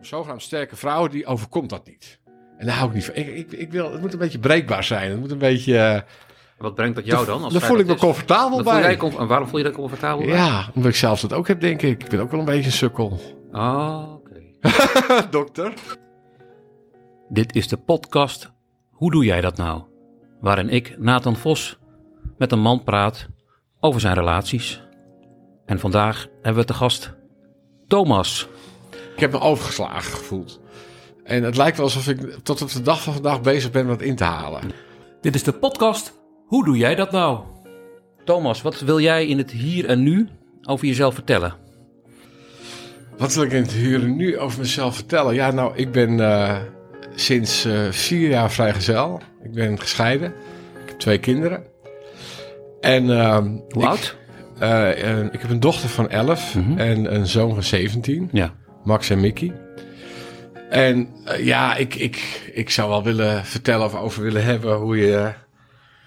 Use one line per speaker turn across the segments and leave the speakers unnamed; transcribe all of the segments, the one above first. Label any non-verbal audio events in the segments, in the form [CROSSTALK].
Zogenaamd sterke vrouw, die overkomt dat niet. En daar hou ik niet van. Ik, ik, ik wil, het moet een beetje breekbaar zijn. Het moet een beetje...
Wat brengt dat jou dan? Als
daar
feit
voel ik me
is?
comfortabel
voel jij
bij.
comf- en waarom voel je dat comfortabel bij?
Ja, omdat ik zelf dat ook heb, denk ik. Ik ben ook wel een beetje een sukkel.
Oh, oké. [LAUGHS]
Dokter?
Dit is de podcast Hoe doe jij dat nou? Waarin ik, Nathan Vos, met een man praat over zijn relaties. En vandaag hebben we te gast Thomas.
Ik heb me overgeslagen gevoeld. En het lijkt wel alsof ik tot op de dag van vandaag bezig ben met in te halen.
Dit is de podcast Hoe doe jij dat nou? Thomas, wat wil jij in het hier en nu over jezelf vertellen?
Wat wil ik in het huren nu over mezelf vertellen? Ja, nou, ik ben eh, sinds eh, vier jaar vrijgezel. Ik ben gescheiden. Ik heb twee kinderen. En ehm,
Hoe oud?
eh, eh, ik heb een dochter van 11
Mhm.
en een zoon van 17.
Ja.
Max en Mickey. En eh, ja, ik, ik, ik zou wel willen vertellen of over willen hebben hoe je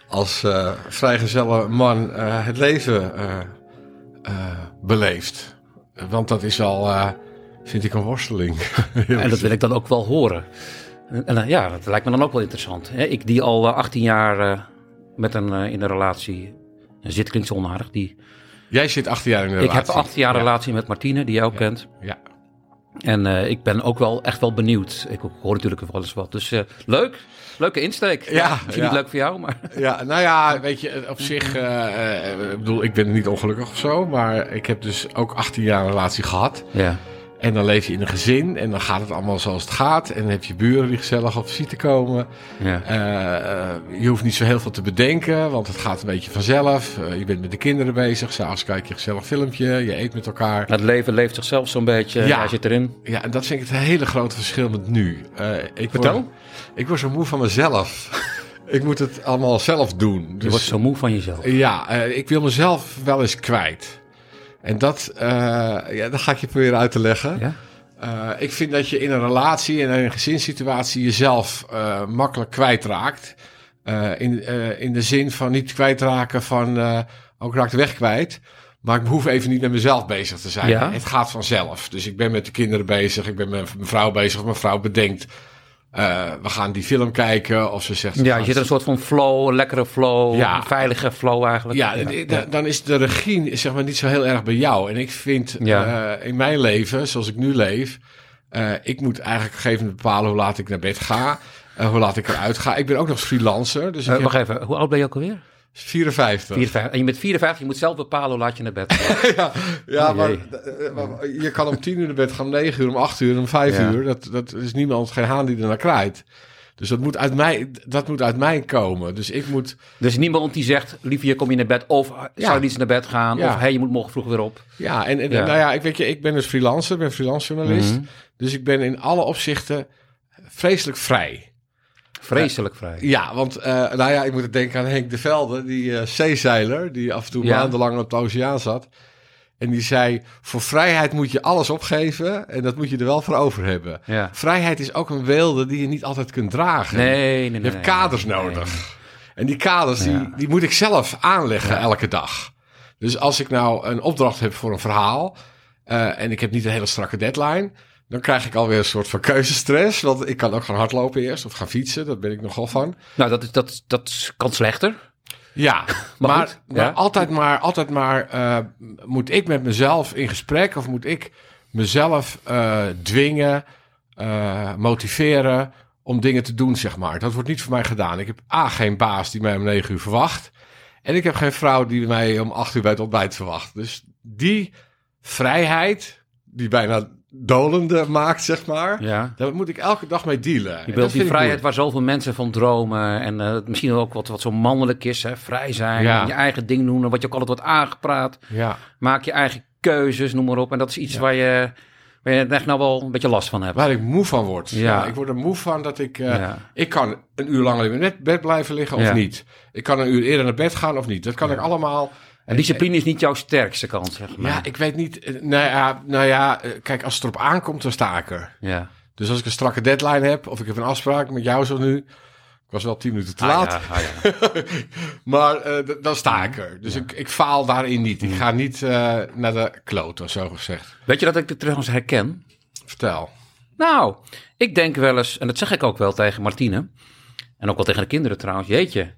als eh vrijgezelle man het leven beleeft. Want dat is al, vind ik, een worsteling. [LAUGHS]
En dat wil ik dan ook wel horen. En, en, ja, dat lijkt me dan ook wel interessant. Hè? Ik die al eh, 18 jaar met een, in een relatie zit, klinkt zo onaardig. Die,
Jij zit acht jaar in de
ik heb 18 jaar
Ja.
relatie met Martine, die jij ook kent.
Ja.
En eh, ik ben ook wel echt wel benieuwd. Ik hoor natuurlijk wel eens wat. Dus eh, leuk. Leuke insteek.
Ja,
Misschien
ja.
niet leuk voor jou, maar...
Ja, nou ja, weet je, op zich, eh, ik bedoel, ik ben niet ongelukkig of zo, maar ik heb dus ook 18 jaar een relatie gehad.
Ja.
En dan leef je in een gezin en dan gaat het allemaal zoals het gaat. En dan heb je buren die gezellig op visite komen.
ja.
Eh, eh, je hoeft niet zo heel veel te bedenken, want het gaat een beetje vanzelf. Eh, je bent met de kinderen bezig, s'avonds kijk je een gezellig filmpje, je eet met elkaar.
Het leven leeft zichzelf zo'n beetje.
Ja.
Ja. zit erin.
Ja, en dat vind ik het hele grote verschil met nu. Ik
Vertel.
Word, ik word zo moe van mezelf. [LAUGHS] ik moet het allemaal zelf doen.
Je
Dus,
wordt zo moe van jezelf.
Ja, ik wil mezelf wel eens kwijt. En dat, eh, ja, dat ga ik je proberen uit te leggen.
Ja?
Eh, ik vind dat je in een relatie en in een gezinssituatie jezelf eh, makkelijk kwijtraakt. In, in de zin van niet kwijtraken van, ook raak de weg kwijt. Maar ik hoef even niet met mezelf bezig te zijn.
Ja.
Het gaat vanzelf. Dus ik ben met de kinderen bezig. Ik ben met mijn vrouw bezig. Mijn vrouw bedenkt, eh, we gaan die film kijken. Of ze zegt...
Ja, je zit een soort van flow, een lekkere flow,
Ja.
een veilige flow eigenlijk.
Ja, d- d- dan is de regie zeg maar niet zo heel erg bij jou. En ik vind
Ja.
eh, in mijn leven, zoals ik nu leef, eh, ik moet eigenlijk op een gegeven moment bepalen hoe laat ik naar bed ga, eh, hoe laat ik eruit ga. Ik ben ook nog freelancer, dus ik
Eh,
heb
wacht even, hoe oud ben je ook alweer?
54.
54. En je bent 54, je moet zelf bepalen hoe laat je naar bed gaat. [LAUGHS]
ja, ja
Oh,
maar,
jee.
eh, maar je kan om 10 uur naar bed gaan, om 9 uur, om 8 uur, om 5
Ja.
uur. Dat, dat is niemand, geen haan die er naar kraait. Dus dat moet, uit mij, dat moet uit mij komen. Dus ik moet
dus niemand die zegt, liefje, kom je naar bed? Of eh, zou je niet naar bed gaan?
Ja.
Of hey, je moet morgen vroeg weer op.
Ja, en, nou ja, ik weet je, ik ben dus freelancer, ben freelance journalist.
Mhm.
Dus ik ben in alle opzichten vreselijk vrij.
Vreselijk vrij.
Ja, want eh, nou ja, ik moet denken aan Henk de Velde, die eh, zeezeiler, die af en toe
Ja.
maandenlang op de oceaan zat. En die zei, voor vrijheid moet je alles opgeven en dat moet je er wel voor over hebben.
Ja.
Vrijheid is ook een weelde die je niet altijd kunt dragen.
Nee, nee, nee.
Je hebt kaders
nee.
nodig. En die kaders,
Ja.
die, die moet ik zelf aanleggen elke dag. Dus als ik nou een opdracht heb voor een verhaal... eh, en ik heb niet een hele strakke deadline... dan krijg ik alweer een soort van keuzestress. Want ik kan ook gaan hardlopen eerst of gaan fietsen. Dat ben ik nogal van.
Nou, dat, is, dat, dat kan slechter.
Ja, [LAUGHS]
Maar
maar,
goed,
maar
ja.
altijd maar, altijd maar eh, moet ik met mezelf in gesprek... of moet ik mezelf eh, dwingen, eh, motiveren om dingen te doen, zeg maar. Dat wordt niet voor mij gedaan. Ik heb A, geen baas die mij om negen uur verwacht. En ik heb geen vrouw die mij om acht uur bij het ontbijt verwacht. Dus die vrijheid, die bijna dolende maakt, zeg maar...
Ja.
Daar moet ik elke dag mee dealen. En
Je wilt die vrijheid waar zoveel mensen van dromen. En eh, misschien ook wat, wat zo mannelijk is. Hè? Vrij zijn,
Ja.
je eigen ding doen. en Wat je ook altijd wordt aangepraat.
Ja.
Maak je eigen keuzes, noem maar op. En dat is iets waar, je, waar je echt nou wel een beetje last van hebt.
Waar ik moe van word.
Ja.
Ik word er moe van dat ik... eh. Ik kan een uur langer in mijn bed blijven liggen of niet. Ik kan een uur eerder naar bed gaan of niet. Dat kan ik allemaal...
En discipline is niet jouw sterkste kant, zeg maar.
Ja, ik weet niet... eh, Nou ja, nou ja, eh, kijk, als het erop aankomt, dan sta ik er.
Ja.
Dus als ik een strakke deadline heb... of ik heb een afspraak met jou zo nu... Ik was wel tien minuten te
Ah,
laat.
ja, ah, ja. [LAUGHS]
Maar eh, dan sta ik er. Dus ik, ik faal daarin niet. Ik ga niet naar de kloten, zo gezegd.
Weet je dat ik het trouwens herken?
Vertel.
Nou, ik denk wel eens, en dat zeg ik ook wel tegen Martine, en ook wel tegen de kinderen trouwens, jeetje,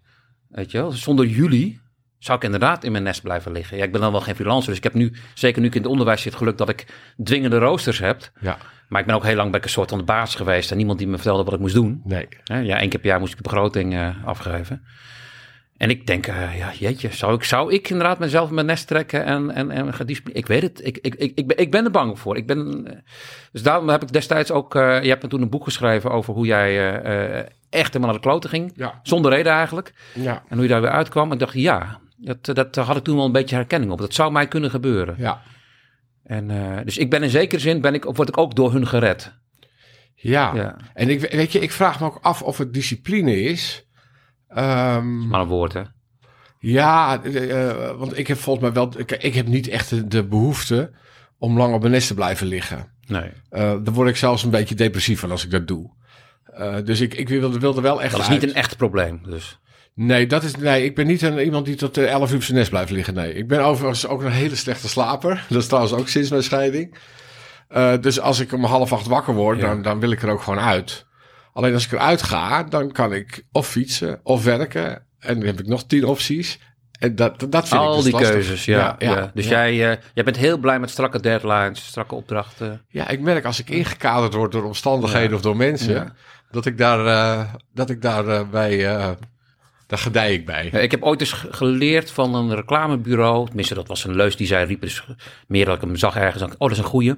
weet je wel, zonder jullie zou ik inderdaad in mijn nest blijven liggen. Ja, ik ben dan wel geen freelancer, dus ik heb nu, zeker nu ik in het onderwijs zit, geluk dat ik dwingende roosters heb.
Ja,
Maar ik ben ook heel lang bij een soort van de baas geweest en niemand die me vertelde wat ik moest doen.
nee.
Ja, één keer per jaar moest ik de begroting eh, afgeven. En ik denk, eh, ja, jeetje, zou ik, zou ik inderdaad mezelf in mijn nest trekken en, en, en? Ik weet het, ik, ik, ik, ik, ben, ik ben er bang voor. Ik ben, eh, dus daarom heb ik destijds ook, je hebt me toen een boek geschreven over hoe jij echt helemaal naar de kloten ging.
Ja,
Zonder reden eigenlijk.
ja,
En hoe je daar weer uitkwam. En ik dacht, ja, dat, dat had ik toen wel een beetje herkenning op. Dat zou mij kunnen gebeuren.
ja.
En, eh, dus ik ben in zekere zin, ben ik, word ik ook door hun gered.
Ja.
Ja,
En ik, weet je, ik vraag me ook af of het discipline is. Ehm,
maar een woord hè.
ja, eh, eh, want ik heb volgens mij wel... Ik, ik heb niet echt de, de behoefte om lang op mijn nest te blijven liggen.
Nee.
Eh daar word ik zelfs een beetje depressief van als ik dat doe. Eh, dus ik, ik wilde, wilde wel echt
Dat is
uit.
niet een echt probleem. Dus.
Nee, dat is, nee, ik ben niet een, iemand die tot eh, 11 uur op zijn nest blijft liggen. Nee, ik ben overigens ook een hele slechte slaper. [LAUGHS] Dat is trouwens ook sinds mijn scheiding. Eh, dus als ik om half acht wakker word,
Ja.
dan, dan wil ik er ook gewoon uit. Alleen als ik eruit ga, dan kan ik of fietsen of werken. En dan heb ik nog tien opties. En dat, dat vind ik
Al
dus
die
lastig.
keuzes, ja. ja, Dus
ja.
Jij, eh, jij bent heel blij met strakke deadlines, strakke opdrachten.
Ja, ik merk als ik ingekaderd word door omstandigheden of door mensen, dat ik daar, eh, dat ik daar eh, bij, eh, daar gedij ik bij.
Ja, ik heb ooit eens ge- geleerd van een reclamebureau. Tenminste, dat was een leus die zij riep. Dus meer dat ik hem zag ergens. Oh, dat is een goeie.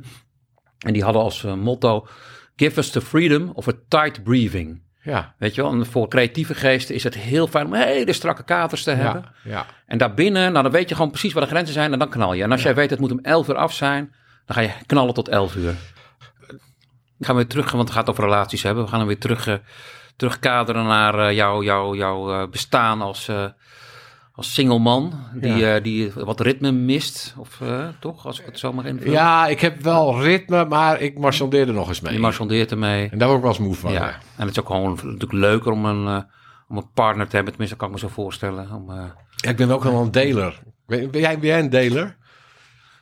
En die hadden als eh, motto... Give us the freedom of a tight breathing.
Ja,
Weet je wel, en voor creatieve geesten is het heel fijn om hele strakke kaders te hebben.
ja, ja.
En daarbinnen, nou dan weet je gewoon precies waar de grenzen zijn en dan knal je. En als jij weet het moet om 11 uur af zijn, dan ga je knallen tot 11 uur. Ik ga weer terug, want het gaat over relaties hebben. We gaan dan weer terug, eh, terugkaderen naar eh, jouw jou, jou, eh, bestaan als, eh, als single man. Die,
Ja.
eh, die wat ritme mist, of eh, toch? Als ik het zo mag invullen.
Ja, ik heb wel ritme, maar ik marchandeerde nog eens mee.
Je marchandeert ermee.
En daar word ik wel eens moe van.
Ja.
Ja.
En het is ook gewoon natuurlijk leuker om een, eh, om een partner te hebben. Tenminste, kan ik me zo voorstellen. Om, eh,
Ja, ik ben ook wel een deler. Ben, ben jij, ben jij een deler?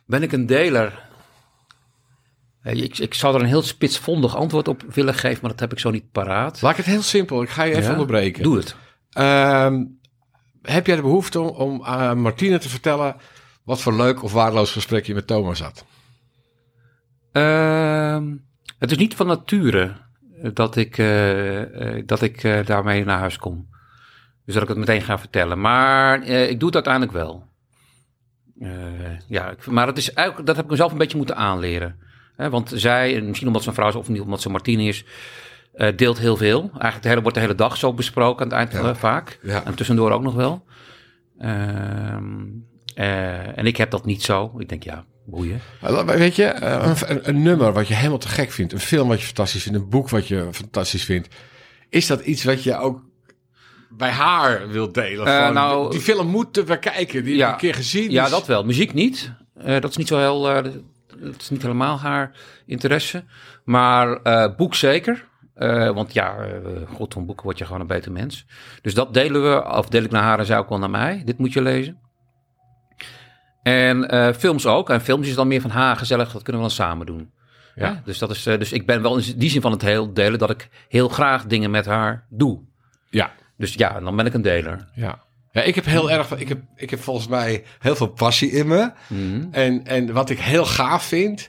Ben ik een deler? Eh, Ik, ik zou er een heel spitsvondig antwoord op willen geven, maar dat heb ik zo niet paraat.
Laat ik het heel simpel. Ik ga je even
Ja?
onderbreken.
Doe het.
Ehm, heb jij de behoefte om, om aan Martine te vertellen wat voor leuk of waardeloos gesprek je met Thomas had?
Ehm, het is niet van nature eh, dat ik, eh, eh, dat ik eh, daarmee naar huis kom. Dus dat ik het meteen ga vertellen. Maar eh, ik doe het uiteindelijk wel. Eh, ja, ik- maar dat, is eigenlijk, dat heb ik mezelf een beetje moeten aanleren. Hè, want zij, en misschien omdat ze een vrouw is of niet omdat ze Martine is, eh, deelt heel veel. Eigenlijk de hele, wordt de hele dag zo besproken aan het eind
Ja.
eh, vaak.
Ja.
En tussendoor ook nog wel. Ehm, eh, en ik heb dat niet zo. Ik denk, ja, boeien.
Weet je, een, nummer wat je helemaal te gek vindt, een film wat je fantastisch vindt, een boek wat je fantastisch vindt. Is dat iets wat je ook bij haar wilt delen? Van,
nou-
die, film moeten we kijken, die heb ik een keer gezien.
Ja,
dus-
dat wel. Muziek niet. Dat is niet zo heel. Dat is niet helemaal haar interesse. Maar eh, boek zeker. Eh, want ja, eh, god, van boeken word je gewoon een beter mens. Dus dat delen we, of deel ik naar haar en zij ook wel naar mij. Dit moet je lezen. En films ook. En films is dan meer van, ha, gezellig, dat kunnen we dan samen doen.
Ja.
Ja. Dus, dat is, dus ik ben wel in die zin van het heel delen dat ik heel graag dingen met haar doe.
Ja,
Dus ja, dan ben ik een deler.
ja. Ja, ik heb heel erg, ik heb, ik heb volgens mij heel veel passie in me.
Mhm.
En, en wat ik heel gaaf vind,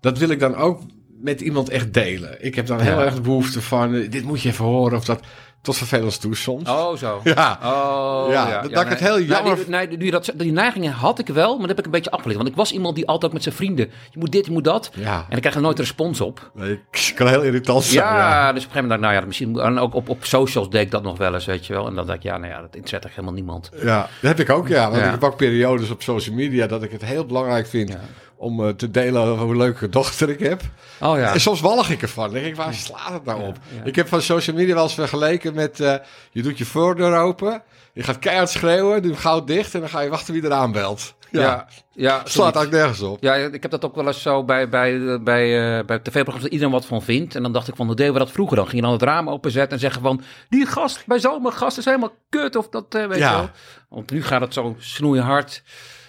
dat wil ik dan ook met iemand echt delen. Ik heb dan heel
Ja.
erg de behoefte van, eh, dit moet je even horen of dat, tot vervelend toe soms.
Oh, zo. [LAUGHS]
Ja.
Oh,
Ja, dat- dat ik het heel
Nee,
jammer-
die, nee, die, dat, die neigingen had ik wel, maar dat heb ik een beetje afgeleerd. Want ik was iemand die altijd met zijn vrienden, je moet dit, je moet dat.
Ja.
En ik krijg er nooit respons op.
Nee, ik kan heel irritant zijn.
Ja,
Ja.
dus op een gegeven moment dacht ik, nou ja, misschien, en ook op, op socials deed ik dat nog wel eens, weet je wel. En dan dacht ik, ja, nou ja, dat interesseert echt helemaal niemand.
Ja, dat heb ik ook, ja. Want
Ja.
ik heb ook periodes op social media dat ik het heel belangrijk vind
Ja.
Om eh, te delen hoe leuke dochter ik heb.
Oh ja.
En soms walg ik ervan. Dan denk ik, waar slaat het nou op?
ja.
Ik heb van social media wel eens vergeleken met... eh, je doet je voordeur open, je gaat keihard schreeuwen, doe hem gauw dicht... en dan ga je wachten wie er aanbelt.
Ja, ja,
Slaat eigenlijk nergens op.
Ja, ik heb dat ook wel eens zo bij, bij, bij, eh, bij tv-programma's dat iedereen wat van vindt. En dan dacht ik van, hoe deden we dat vroeger dan? Ging je dan het raam openzetten en zeggen van, die gast bij zomergast is helemaal kut of dat, eh, weet
Ja.
je wel. Want nu gaat het zo snoeihard eh, eh,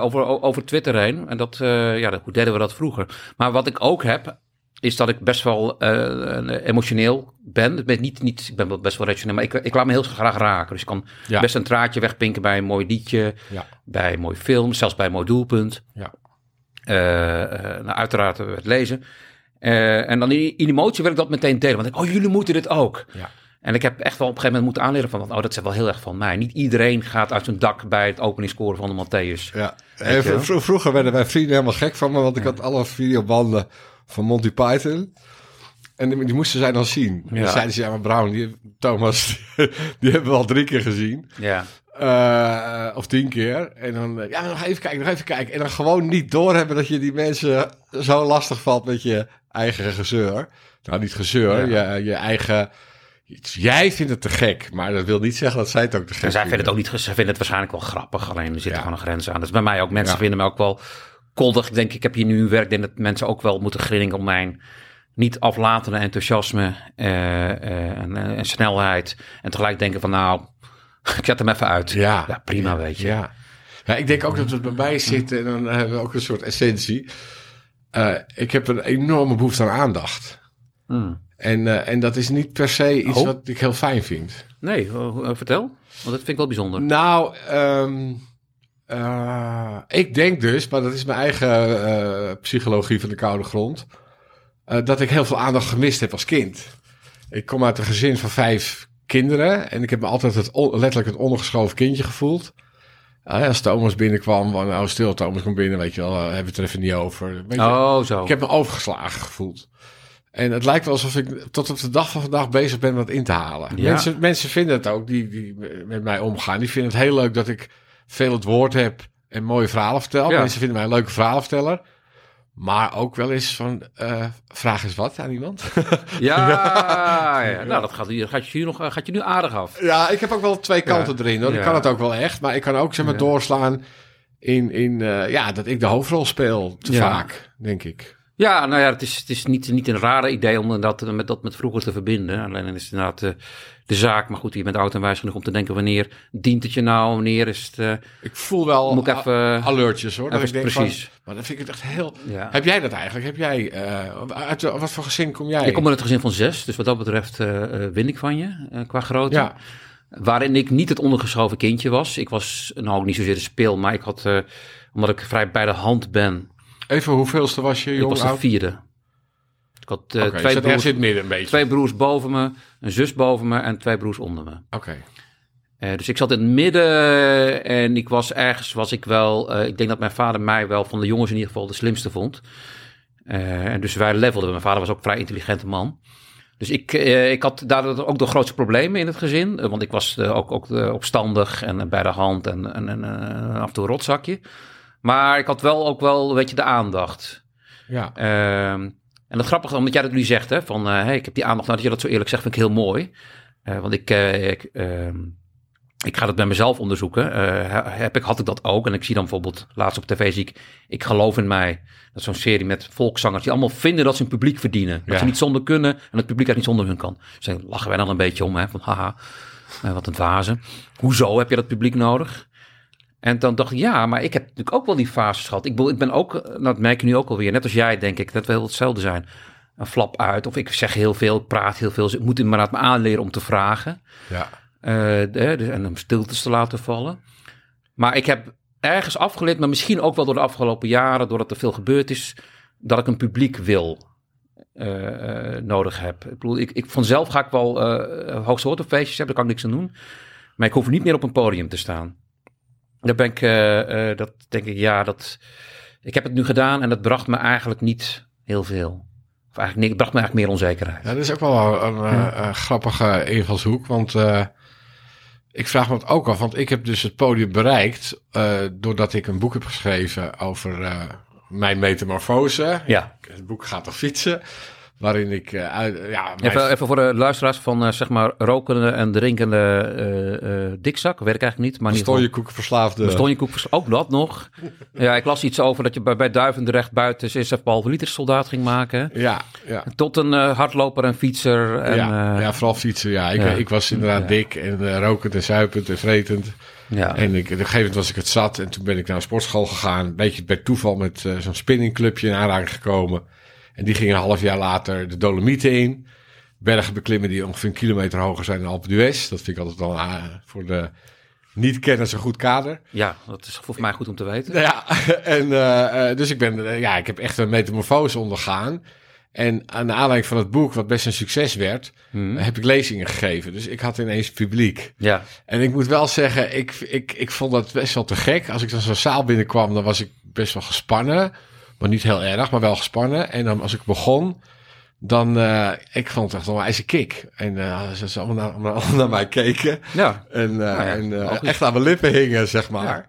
over, o- over Twitter heen. En dat, eh, ja, dat, hoe deden we dat vroeger? Maar wat ik ook heb, is dat ik best wel eh, emotioneel ben. Ik ben, niet, niet, ik ben best wel rationeel, maar ik, ik laat me heel graag raken. Dus ik kan
Ja.
best een traatje wegpinken bij een mooi liedje,
Ja.
bij een mooi film, zelfs bij een mooi doelpunt.
Ja.
Eh, eh, nou, uiteraard eh, het lezen. Eh, en dan in, in emotie wil ik dat meteen delen. Want ik, oh, jullie moeten dit ook.
Ja.
En ik heb echt wel op een gegeven moment moeten aanleren van, oh, dat is wel heel erg van mij. Niet iedereen gaat uit zijn dak bij het openingsscoren van de Matthäus.
Ja. Vroeger werden mijn vrienden helemaal gek van me, want ik had alle videobanden van Monty Python. En die, die moesten zij dan zien. En
Ja.
zeiden ze, ja maar Brown, die, Thomas, [LAUGHS] die, hebben we al drie keer gezien.
Ja,
Eh, of tien keer. En dan, eh, ja, nog even kijken, nog even kijken. En dan gewoon niet doorhebben dat je die mensen zo lastig valt met je eigen gezeur. Nou, niet gezeur, je, je eigen... Jij vindt het te gek, maar dat wil niet zeggen dat zij het ook te gek
en zij vinden het ook
vinden.
niet, ze vinden het waarschijnlijk wel grappig. Alleen er zit
Ja.
gewoon een grens aan. Dat is bij mij ook. Mensen
Ja.
vinden me ook wel koddig. Ik denk, ik heb hier nu een werk. Ik denk dat mensen ook wel moeten grinniken om mijn niet aflatende enthousiasme eh, eh, en, eh, en snelheid. En tegelijk denken van, nou, [LAUGHS] ik zet hem even uit.
Ja.
ja prima, weet je.
Ja. ja, ik denk ook dat het bij mij zit en dan hebben we ook een soort essentie. Ik heb een enorme behoefte aan aandacht.
Hmm.
En, eh, en dat is niet per se iets
Oh.
wat ik heel fijn vind.
Nee, eh, vertel. Want dat vind ik wel bijzonder.
Nou, ehm, eh, ik denk dus, maar dat is mijn eigen psychologie van de koude grond, dat ik heel veel aandacht gemist heb als kind. Ik kom uit een gezin van vijf kinderen en ik heb me altijd het letterlijk het ondergeschoven kindje gevoeld. Als Thomas binnenkwam, van nou stil, Thomas komt binnen, weet je wel, hebben we het er even niet over.
Oh, zo.
ik heb me overgeslagen gevoeld. En het lijkt wel alsof ik tot op de dag van vandaag bezig ben wat in te halen.
Ja.
Mensen, mensen vinden het ook, die, die met mij omgaan. Die vinden het heel leuk dat ik veel het woord heb en mooie verhalen vertel.
Ja.
Mensen vinden mij een leuke verhalenverteller. Maar ook wel eens van, eh, vraag eens wat aan iemand. [LAUGHS]
Ja, [LAUGHS] ja. nou dat gaat, hier- gaat, je nu nog, gaat je nu aardig af.
ja, ik heb ook wel twee kanten erin. Hoor. Ik kan het ook wel echt. Maar ik kan ook zeg maar doorslaan in, in eh, ja, dat ik de hoofdrol speel. Te vaak, denk ik.
Ja, nou ja, het is, het is niet, niet een rare idee om dat met, dat met vroeger te verbinden. Alleen is het inderdaad de, de zaak. Maar goed, je bent oud en wijs genoeg om te denken... wanneer dient het je nou? Wanneer is het... eh,
Ik voel wel
Moet ik even-
alertjes hoor. Dat ik denk
precies.
Van, maar dan vind ik het echt heel...
ja.
Heb jij dat eigenlijk? Heb jij, eh, uit wat voor gezin kom jij?
Ik kom uit het gezin van zes, dus wat dat betreft eh, eh, win ik van je eh, qua grootte.
Ja,
Waarin ik niet het ondergeschoven kindje was. Ik was nou ook niet zozeer de speel, maar ik had, eh, omdat ik vrij bij de hand ben,
even hoeveelste was je,
ik
jong
was de vierde. Ik had
je
twee, broers,
midden een beetje.
twee broers boven me, een zus boven me en twee broers onder me.
Oké,
Eh, dus ik zat in het midden en ik was ergens, was ik wel, eh, ik denk dat mijn vader mij wel van de jongens in ieder geval de slimste vond. En dus wij levelden. Mijn vader was ook een vrij intelligente man. Dus ik, ik had daardoor ook de grootste problemen in het gezin. want ik was ook, ook opstandig en bij de hand en, en, en af en toe een rotzakje. Maar ik had wel ook wel, weet je, de aandacht.
ja.
Ehm, en het grappige, omdat jij dat nu zegt, hè, van eh, hey, ik heb die aandacht, nou, dat je dat zo eerlijk zegt, vind ik heel mooi. Eh, want ik, eh, ik, ehm, ik ga het bij mezelf onderzoeken. Heb ik, had ik dat ook? En ik zie dan bijvoorbeeld, laatst op tv zie ik, ik geloof in mij. Dat is zo'n serie met volkszangers die allemaal vinden dat ze een publiek verdienen. Dat
Ja.
ze niet zonder kunnen en het publiek uit niet zonder hun kan. Dus daar lachen wij dan een beetje om, hè, van haha, wat een dwaze. Hoezo heb je dat publiek nodig? En dan dacht ik, ja, maar ik heb natuurlijk ook wel die fases gehad. Ik, bedoel, ik ben ook, eh, nou, dat merk je nu ook alweer, net als jij denk ik, dat we heel hetzelfde zijn. Een flap uit, of ik zeg heel veel, ik praat heel veel. Dus ik moet me aanleren om te vragen.
ja.
eh, de- de- en om stiltes te laten vallen. Maar ik heb ergens afgeleerd, maar misschien ook wel door de afgelopen jaren, doordat er veel gebeurd is, dat ik een publiek wil. eh, nodig heb. Ik bedoel, ik, ik vanzelf ga ik wel eh hoogste feestjes hebben, daar kan ik niks aan doen. Maar ik hoef niet meer op een podium te staan. Daar ben ik, eh, eh, dat denk ik, ja, dat. Ik heb het nu gedaan en dat bracht me eigenlijk niet heel veel. Of eigenlijk niet, het bracht me eigenlijk meer onzekerheid.
Ja, dat is ook wel een, eh, grappige invalshoek, want ik vraag me het ook af, want ik heb dus het podium bereikt doordat ik een boek heb geschreven over mijn metamorfose.
Ja,
Het boek gaat toch fietsen. Waarin ik uh, uit, ja,
mijn... even, even, voor de luisteraars van uh, zeg maar rokende en drinkende uh, dikzak, werk eigenlijk niet. Maar
Stonjekoek verslaafde.
Stonjekoek ook dat nog. ja, ik las iets over dat je bij, bij Duivendrecht buiten 6,5 liter soldaat ging maken.
Ja, ja.
Tot een hardloper en fietser. En,
ja, ja, vooral fietsen. Ja, ik, ik was inderdaad dik en rokend en zuipend en vretend. Ja. En ik, op een gegeven moment was ik het zat en toen ben ik naar een sportschool gegaan. Een beetje bij toeval met zo'n spinningclubje in aanraking gekomen. En die gingen een half jaar later de Dolomieten in. Bergen beklimmen die ongeveer een kilometer hoger zijn dan Alpe d'Huez. Dat vind ik altijd wel uh, voor de niet-kenners een goed kader.
Ja, dat is voor mij goed om te weten.
Ja, [LAUGHS] en uh, dus ik ben, ja, ik heb echt een metamorfose ondergaan. En aan de aanleiding van het boek, wat best een succes werd, hmm. heb ik lezingen gegeven. Dus ik had ineens publiek.
Ja.
En ik moet wel zeggen, ik, ik, ik vond dat best wel te gek. Als ik dan zo'n zaal binnenkwam, dan was ik best wel gespannen. Maar niet heel erg, maar wel gespannen. En dan als ik begon, dan, uh, ik vond het echt een ijzer kick. En uh, ze allemaal naar, allemaal naar mij keken.
Ja.
En, uh, nou ja, en echt aan mijn lippen hingen, zeg maar. Ja.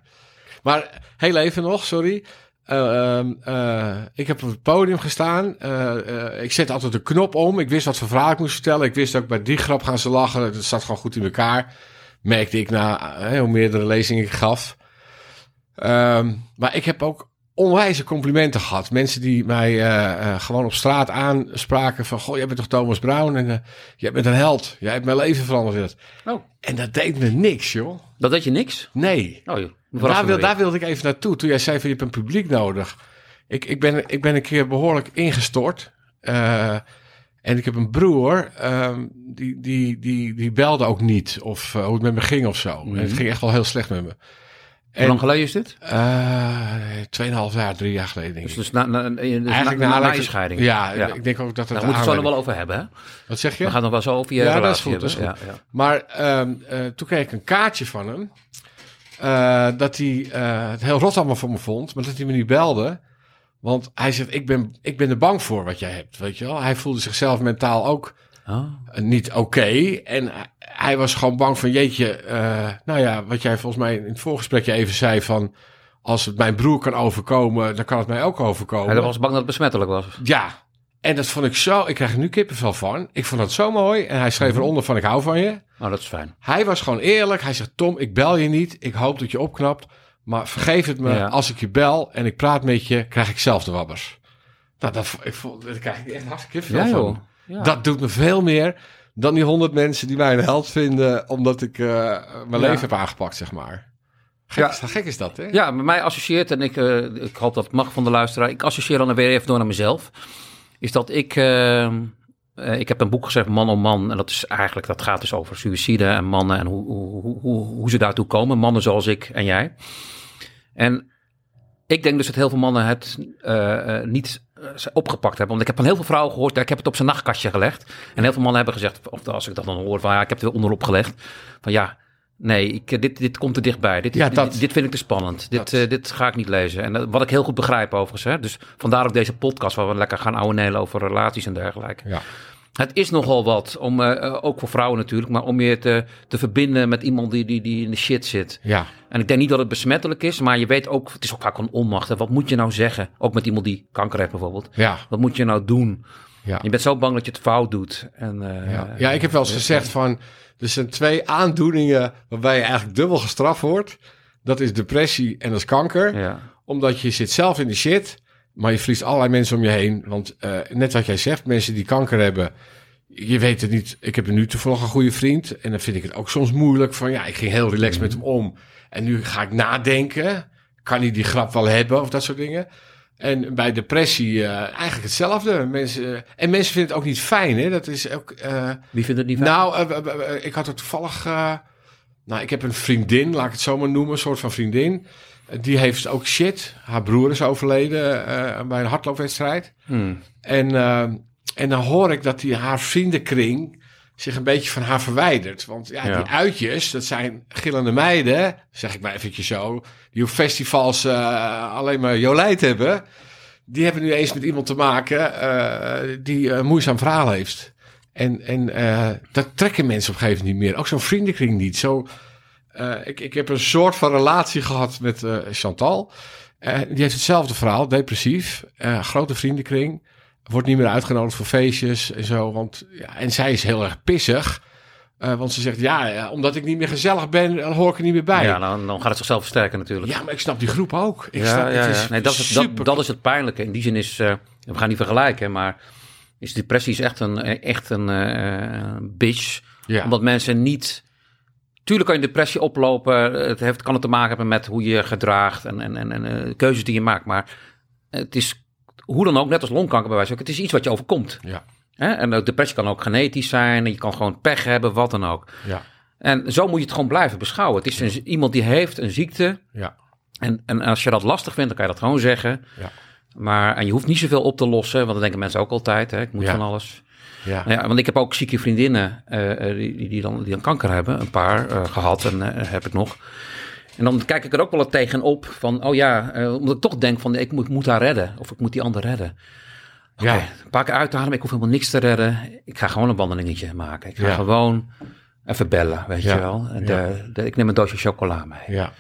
Maar heel even nog, sorry. Ehm, ik heb op het podium gestaan. ik zet altijd de knop om. Ik wist wat voor verhaal ik moest vertellen. Ik wist ook bij die grap gaan ze lachen. Het zat gewoon goed in elkaar. Merkte ik na hoe meerdere lezingen ik gaf. Um, maar ik heb ook onwijze complimenten gehad. Mensen die mij uh, gewoon op straat aanspraken van... Goh, jij bent toch Thomas Brown en uh, jij bent een held. Jij hebt mijn leven veranderd.
Oh.
En dat deed me niks, joh.
Dat deed je niks?
Nee.
Oh, joh.
Daar, wil, daar wilde ik even naartoe. Toen jij zei van je hebt een publiek nodig. Ik, ik, ben, ik ben een keer behoorlijk ingestort. en ik heb een broer, um, die, die, die, die belde ook niet. Of hoe het met me ging of zo. En het mhm. ging echt wel heel slecht met me.
Hoe lang geleden is dit?
Uh, tweeënhalf jaar, drie jaar geleden. Denk
dus, dus, na, na, dus Eigenlijk na, na, je scheiding.
Ja, ja, ik denk ook dat het.
Daar moeten we het zo nog wel over hebben. Hè?
Wat zeg je?
We gaan nog wel zo over je
ja,
dat
is goed, dat is goed. Ja, ja. Maar um, uh, toen kreeg ik een kaartje van hem. Uh, dat hij uh, het heel rot allemaal van me vond, maar dat hij me niet belde. Want hij zegt, ik ben, ik ben er bang voor wat jij hebt, weet je wel. Hij voelde zichzelf mentaal ook oh. niet oké. Okay. En hij was gewoon bang van, jeetje, uh, nou ja, wat jij volgens mij in het voorgesprekje even zei van, als het mijn broer kan overkomen, dan kan het mij ook overkomen.
Hij was bang dat het besmettelijk was.
Ja, en dat vond ik zo, ik krijg er nu kippenvel van. Ik vond dat zo mooi. En hij schreef mhm. eronder van, ik hou van je.
Oh, dat is fijn.
Hij was gewoon eerlijk. Hij zegt, Tom, ik bel je niet. Ik hoop dat je opknapt. Maar vergeef het me, als ik je bel en ik praat met je, krijg ik zelf de wabbers. Nou, dat, ik vond, dat krijg ik echt hartstikke kippenvel ja, van. Ja. Dat doet me veel meer dan die honderd mensen die mij een held vinden omdat ik uh, mijn leven heb aangepakt, zeg maar. Gek, ja. is, dat, gek is dat, hè?
Ja, met mij associeert, en ik, uh, ik hoop dat het mag van de luisteraar, ik associeer dan weer even door naar mezelf. Is dat ik, uh, ik heb een boek geschreven, Man om Man, en dat is eigenlijk, dat gaat dus over suïcide en mannen en hoe, hoe, hoe, hoe ze daartoe komen. Mannen zoals ik en jij. En ik denk dus dat heel veel mannen het uh, niet opgepakt hebben. Want ik heb van heel veel vrouwen gehoord, ik heb het op zijn nachtkastje gelegd. En heel veel mannen hebben gezegd, of als ik dat dan hoor, van ja, ik heb het er onderop gelegd. Van ja, nee, ik, dit, dit komt er dichtbij. Dit, ja, dit, dit, vind ik te spannend. Dit, uh, dit ga ik niet lezen. En wat ik heel goed begrijp overigens. Hè? Dus vandaar ook deze podcast, waar we lekker gaan ouwe over relaties en dergelijke.
Ja.
Het is nogal wat, om, uh, ook voor vrouwen natuurlijk, maar om je te, te verbinden met iemand die, die, die in de shit zit.
Ja.
En ik denk niet dat het besmettelijk is, maar je weet ook, het is ook vaak een onmacht. Wat moet je nou zeggen? Ook met iemand die kanker heeft bijvoorbeeld.
Ja.
Wat moet je nou doen? Ja. Je bent zo bang dat je het fout doet. En, uh,
ja. ja, ik heb wel eens gezegd van, er zijn twee aandoeningen waarbij je eigenlijk dubbel gestraft wordt. Dat is depressie en dat is kanker.
Ja.
Omdat je zit zelf in de shit. Maar je verliest allerlei mensen om je heen. Want uh, net wat jij zegt, mensen die kanker hebben, je weet het niet. Ik heb nu toevallig een goede vriend. En dan vind ik het ook soms moeilijk van, ja, ik ging heel relaxed met hem om. En nu ga ik nadenken. Kan hij die grap wel hebben of dat soort dingen? En bij depressie uh, eigenlijk hetzelfde. Mensen, en mensen vinden het ook niet fijn. Hè? Dat is ook. Uh,
Wie vindt het niet fijn?
Nou, ik had het toevallig. nou, ik heb een vriendin, laat ik het zo maar noemen, een soort van vriendin. Die heeft ook shit. Haar broer is overleden uh, bij een hardloopwedstrijd.
Hmm.
En, uh, en dan hoor ik dat die, haar vriendenkring zich een beetje van haar verwijdert. Want ja, ja. die uitjes, dat zijn gillende meiden, zeg ik maar eventjes zo, die op festivals uh, alleen maar jolijt hebben. Die hebben nu eens met iemand te maken die een moeizaam verhaal heeft. En, en dat trekken mensen op een gegeven moment niet meer. Ook zo'n vriendenkring niet. Zo, uh, ik, ik heb een soort van relatie gehad met uh, Chantal. Uh, die heeft hetzelfde verhaal, depressief. grote vriendenkring. Wordt niet meer uitgenodigd voor feestjes en zo. Want, ja, en zij is heel erg pissig. Want ze zegt, ja, ja, omdat ik niet meer gezellig ben, dan hoor ik er niet meer bij.
Ja, dan, dan gaat het zichzelf versterken natuurlijk.
Ja, maar ik snap die groep ook. Ik
ja,
snap,
ja,
het
ja.
is
Nee, dat, is het, dat, dat is het pijnlijke. In die zin is, we gaan niet vergelijken, maar is depressie is echt een, echt een bitch.
Ja.
Omdat mensen niet... Tuurlijk kan je depressie oplopen. Het heeft, kan het te maken hebben met hoe je gedraagt en, en, en, en keuzes die je maakt. Maar het is hoe dan ook, net als longkanker bij wijze van, het is iets wat je overkomt.
Ja.
Hè? En depressie kan ook genetisch zijn. En je kan gewoon pech hebben, wat dan ook.
Ja.
En zo moet je het gewoon blijven beschouwen. Het is een, iemand die heeft een ziekte.
Ja.
En, en als je dat lastig vindt, dan kan je dat gewoon zeggen.
Ja.
Maar, en je hoeft niet zoveel op te lossen, want dat denken mensen ook altijd. Hè? Ik moet
Ja.
van alles.
Ja.
Nou ja, want ik heb ook zieke vriendinnen eh, eh, die, die, dan, die dan kanker hebben. Een paar eh, gehad en heb ik nog. En dan kijk ik er ook wel tegenop van, oh ja, omdat ik toch denk van, ik moet, moet haar redden. Of ik moet die ander redden.
Ja.
een paar keer uitademen, ik hoef helemaal niks te redden. Ik ga gewoon een wandelingetje maken. Ik ga
Ja.
gewoon even bellen, weet
Ja.
je wel. En de, de- ik neem een doosje chocola mee.
Ja.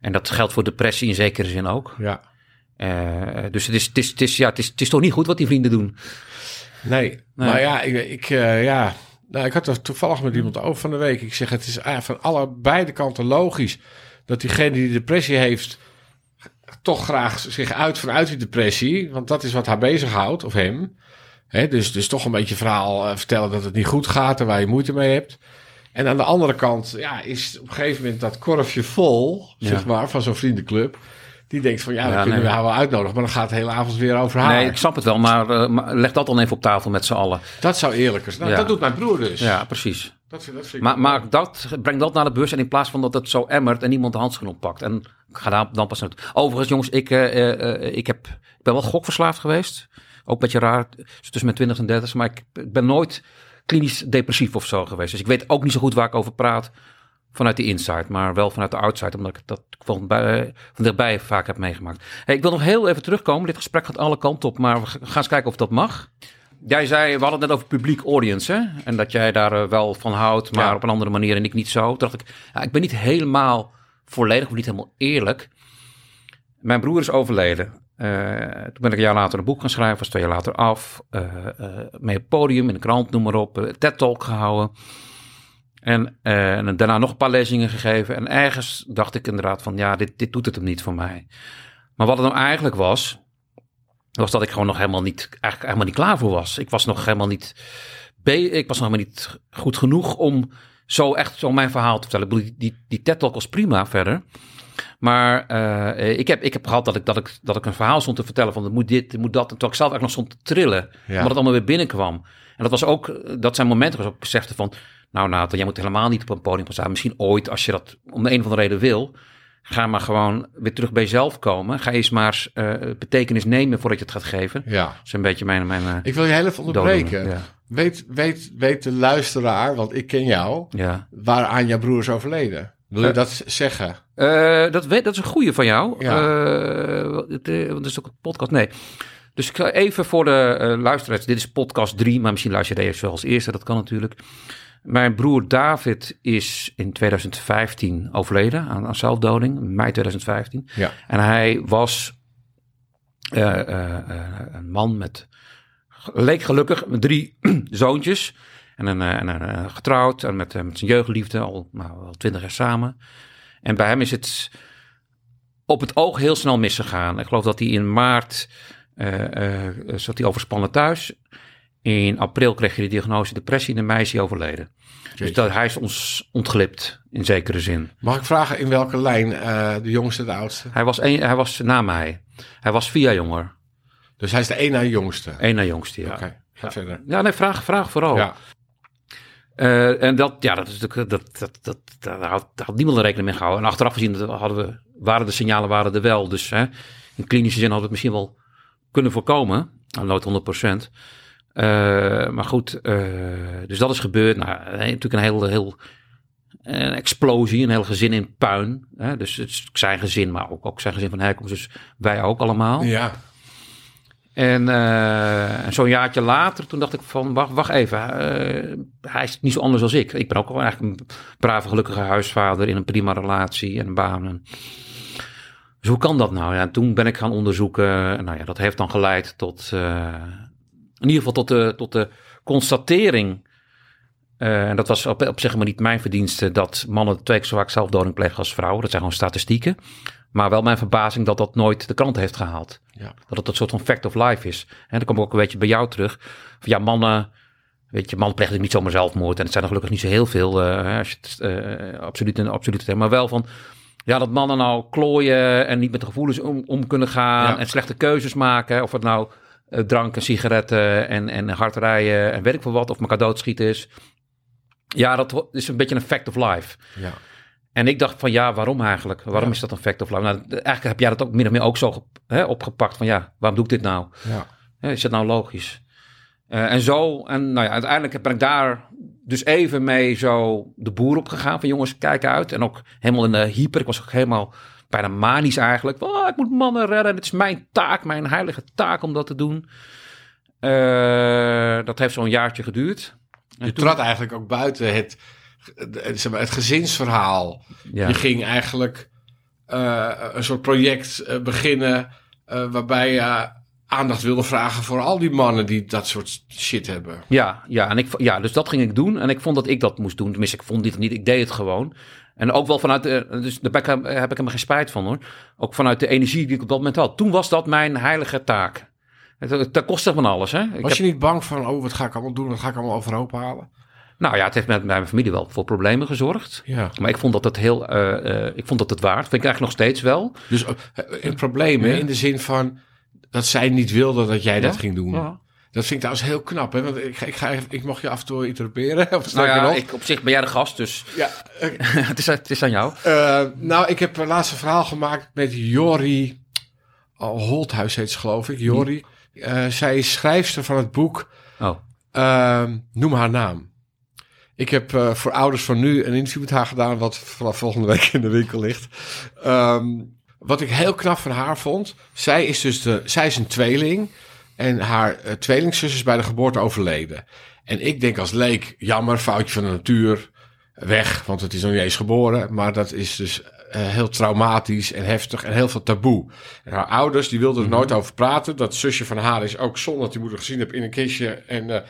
En dat geldt voor depressie in zekere zin ook.
Ja.
Dus het is, het, is, het, is, ja, het, is, het is toch niet goed wat die vrienden doen.
Nee.
Nee.
Maar ja, ik, ik, eh, ja. Nou, ik had er toevallig met iemand over van de week. Ik zeg, het is van alle beide kanten logisch dat diegene die depressie heeft toch graag zich uit vanuit die depressie, want dat is wat haar bezighoudt of hem. Dus, dus toch een beetje verhaal eh, vertellen dat het niet goed gaat en waar je moeite mee hebt. En aan de andere kant ja, is op een gegeven moment dat korfje vol,
Ja.
zeg maar, van zo'n vriendenclub. Die denkt van ja, dan
Ja,
kunnen
nee.
we haar wel uitnodigen, maar dan gaat de hele avond weer over haar.
Nee, ik snap het wel, maar, eh, maar leg dat dan even op tafel met z'n allen.
Dat zou eerlijker zijn. Nou,
Ja.
Dat doet mijn broer dus.
Ja, precies.
Dat, vind- dat vind
Maar maak dat, breng dat naar de bus en in plaats van dat het zo emmert en iemand de handschoen oppakt. En ga daar dan pas naartoe. Overigens, jongens, ik, eh, eh, ik, heb, ik ben wel gokverslaafd geweest. Ook een beetje raar, tussen mijn 20 en 30, maar ik ben nooit klinisch depressief of zo geweest. Dus ik weet ook niet zo goed waar ik over praat vanuit de inside, maar wel vanuit de outside, omdat ik dat van, bij, van dichtbij vaak heb meegemaakt. Hey, ik wil nog heel even terugkomen. Dit gesprek gaat alle kanten op, maar we gaan eens kijken of dat mag. Jij zei, we hadden het net over publiek audience, hè? En dat jij daar eh, wel van houdt, maar
Ja.
op een andere manier en ik niet zo. Toen dacht ik, ja, ik ben niet helemaal volledig, of niet helemaal eerlijk. Mijn broer is overleden. Eh, toen ben ik een jaar later een boek gaan schrijven, was twee jaar later af. eh eh, mee op podium, in de krant, noem maar op. eh, TED-talk gehouden. En, eh, en daarna nog een paar lezingen gegeven. En ergens dacht ik inderdaad van, ja, dit, dit doet het hem niet voor mij. Maar wat het nou eigenlijk was, was dat ik gewoon nog helemaal niet, eigenlijk helemaal niet klaar voor was. Ik was nog helemaal niet, ik was nog helemaal niet goed genoeg om zo echt zo mijn verhaal te vertellen. Ik bedoel, die, die, die TED-talk was prima verder. Maar eh, ik, heb, ik heb gehad dat ik, dat, ik, dat ik een verhaal stond te vertellen van het moet dit, het moet dat. En toen ik zelf eigenlijk nog stond te trillen.
Ja.
Omdat het allemaal weer binnenkwam. En dat was ook, dat zijn momenten waarop ik besefte van, nou Nathan, jij moet helemaal niet op een podium gaan staan. Misschien ooit, als je dat om de een of andere reden wil, ga maar gewoon weer terug bij jezelf komen. Ga eens maar eh, betekenis nemen voordat je het gaat geven.
Ja.
Dat is een beetje mijn... mijn eh,
Ik wil je heel even onderbreken.
Ja.
Weet, weet, weet de luisteraar, want ik ken jou,
ja.
waaraan jouw broer is overleden? Wil je
Eh.
dat zeggen?
Dat, weet, dat is een goede van jou.
Ja.
Het, want dat is ook een podcast. Nee. Dus ik ga even voor de luisteraars. Dit is podcast 3, maar misschien luister je deze wel als eerste. Dat kan natuurlijk. Mijn broer David is in 2015 overleden aan, aan zelfdoding. Mei 2015.
Ja.
En hij was eh, eh, eh, een man met, leek gelukkig, met drie [CLEARS THROAT] zoontjes. En, een, en een, getrouwd en met, met zijn jeugdliefde, al, nou, al twintig jaar samen. En bij hem is het op het oog heel snel misgegaan. Ik geloof dat hij in maart eh, zat hij overspannen thuis. In april kreeg hij de diagnose depressie en in mei is hij overleden. Dus dat, hij is ons ontglipt, in zekere zin.
Mag ik vragen in welke lijn eh, de jongste, de oudste?
Hij was, een, hij was na mij. Hij was vier jaar jonger.
Dus hij is de één na jongste.
Eén na jongste, ja.
Oké, ga verder.
Ja, nee, vraag, vraag vooral.
Ja.
Eh, en dat, ja, dat is natuurlijk, dat, dat, dat, daar had, daar had niemand er rekening mee gehouden. En achteraf gezien hadden we, waren de signalen waren er wel. Dus hè, in klinische zin hadden we het misschien wel kunnen voorkomen. Nou, nooit 100 Eh, maar goed, eh, dus dat is gebeurd. Nou, eh, natuurlijk een heel, heel een explosie, een heel gezin in puin. Hè? Dus het is zijn gezin, maar ook, ook zijn gezin van herkomst. Dus wij ook allemaal.
Ja.
En, eh, en zo'n jaartje later, toen dacht ik van, wacht, wacht even. eh, hij is niet zo anders als ik. Ik ben ook wel eigenlijk een brave, gelukkige huisvader in een prima relatie en een baan. Dus hoe kan dat nou? Ja, en toen ben ik gaan onderzoeken. En Nou ja, dat heeft dan geleid tot, eh, in ieder geval tot de, tot de constatering. eh, en dat was op, op zich maar niet mijn verdienste dat mannen twee keer zo vaak zelfdoding plegen als vrouwen. Dat zijn gewoon statistieken. Maar wel mijn verbazing dat dat nooit de krant heeft gehaald.
Ja.
Dat het een soort van fact of life is. En dan kom ik ook een beetje bij jou terug. Van ja, mannen, weet je, mannen plegen niet zomaar zelfmoord. En het zijn er gelukkig niet zo heel veel, eh, als je het eh, absoluut en absoluut. Maar wel van, ja, dat mannen nou klooien en niet met de gevoelens om, om kunnen gaan.
Ja.
En slechte keuzes maken. Of het nou drank en sigaretten en, en hard rijden en weet ik veel wat. Of elkaar doodschieten is. Ja, dat is een beetje een fact of life.
Ja.
En ik dacht van ja, waarom eigenlijk? Waarom
Ja.
is dat een fact of life? Nou, eigenlijk heb jij dat ook min of meer ook zo hè, opgepakt van ja, waarom doe ik dit nou?
Ja.
Is dat nou logisch? Eh, en zo, en nou ja, uiteindelijk ben ik daar dus even mee zo de boer op gegaan. Van jongens, kijk uit. En ook helemaal in de hyper. Ik was ook helemaal bijna manisch eigenlijk. Oh, ik moet mannen redden. Het is mijn taak, mijn heilige taak om dat te doen. Eh, dat heeft zo'n jaartje geduurd. En
Je
toen-
trad eigenlijk ook buiten het, het, zeg maar, het gezinsverhaal.
ja.
Je ging eigenlijk eh, een soort project eh, beginnen waarbij je aandacht wilde vragen voor al die mannen die dat soort shit hebben.
Ja, ja, en ik, ja, dus dat ging ik doen. En ik vond dat ik dat moest doen. Tenminste, ik vond dit niet. Ik deed het gewoon. En ook wel vanuit de. Dus daar heb ik helemaal geen spijt van hoor. Ook vanuit de energie die ik op dat moment had. Toen was dat mijn heilige taak. Dat kostte van alles. Hè? Ik
Was
heb-
je niet bang van, oh, wat ga ik allemaal doen? Wat ga ik allemaal overhoop halen?
Nou ja, het heeft met, mijn familie wel voor problemen gezorgd.
Ja.
Maar ik vond dat het heel. eh, eh, ik vond dat het waard. Vind ik eigenlijk nog steeds wel.
Dus eh, een probleem
Ja.
in de zin van dat zij niet wilde dat jij dat ging doen.
Ja.
Dat vind ik trouwens heel knap, hè? Want ik, ik, ga, ik mocht je af en toe interruperen. Of
Nou ja,
nog.
ik, op zich ben jij de gast, dus
Ja, [LAUGHS]
het, is, het is aan jou.
Eh, nou, ik heb een laatste verhaal gemaakt met Jori oh, Holthuis heet ze geloof ik. Jori. Eh, zij is schrijfster van het boek
Oh,
ehm, Noem haar naam. Ik heb eh, voor ouders van nu een interview met haar gedaan, wat vanaf volgende week in de winkel ligt. Ehm, wat ik heel knap van haar vond, zij is dus de, zij is een tweeling en haar eh, tweelingzus is bij de geboorte overleden. En ik denk als leek, jammer, foutje van de natuur, weg, want het is nog niet eens geboren. Maar dat is dus eh, heel traumatisch en heftig en heel veel taboe. En haar ouders, die wilden er nooit over praten. Dat zusje van haar is ook zonder dat die moeder gezien heb in een kistje en eh,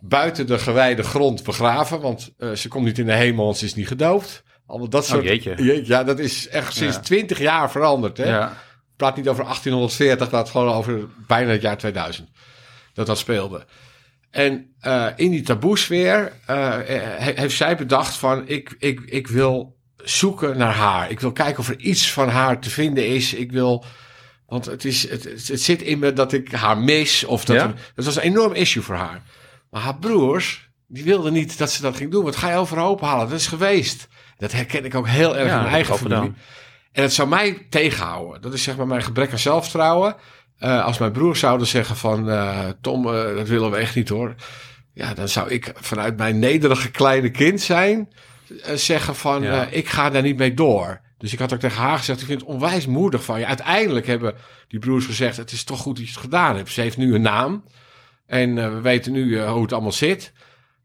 buiten de gewijde grond begraven. Want ze komt niet in de hemel, want ze is niet gedoopt. Allemaal dat soort...
jeetje.
Ja, dat is echt sinds
Ja.
twintig jaar veranderd. Hè?
ja.
Praat niet over 1840, ik praat gewoon over bijna het jaar 2000. Dat dat speelde. En eh, in die taboesfeer he- heeft zij bedacht van... Ik, ik, ik wil zoeken naar haar. Ik wil kijken of er iets van haar te vinden is. Ik wil... Want het, is, het, het zit in me dat ik haar mis. Of dat,
Ja?
er- dat was een enorm issue voor haar. Maar haar broers, die wilden niet dat ze dat ging doen. Wat ga je overhoop halen? Dat is geweest. Dat herken ik ook heel erg
Ja,
in mijn eigen familie.
gedaan.
En het zou mij tegenhouden. Dat is zeg maar mijn gebrek aan zelfvertrouwen. Eh, als mijn broers zouden zeggen van... eh, Tom, eh, dat willen we echt niet hoor. Ja, dan zou ik vanuit mijn nederige kleine kind zijn... zeggen van,
Ja.
ik ga daar niet mee door. Dus ik had ook tegen haar gezegd... ik vind het onwijs moedig van je. Uiteindelijk hebben die broers gezegd... het is toch goed dat je het gedaan hebt. Ze heeft nu een naam. En we weten nu hoe het allemaal zit.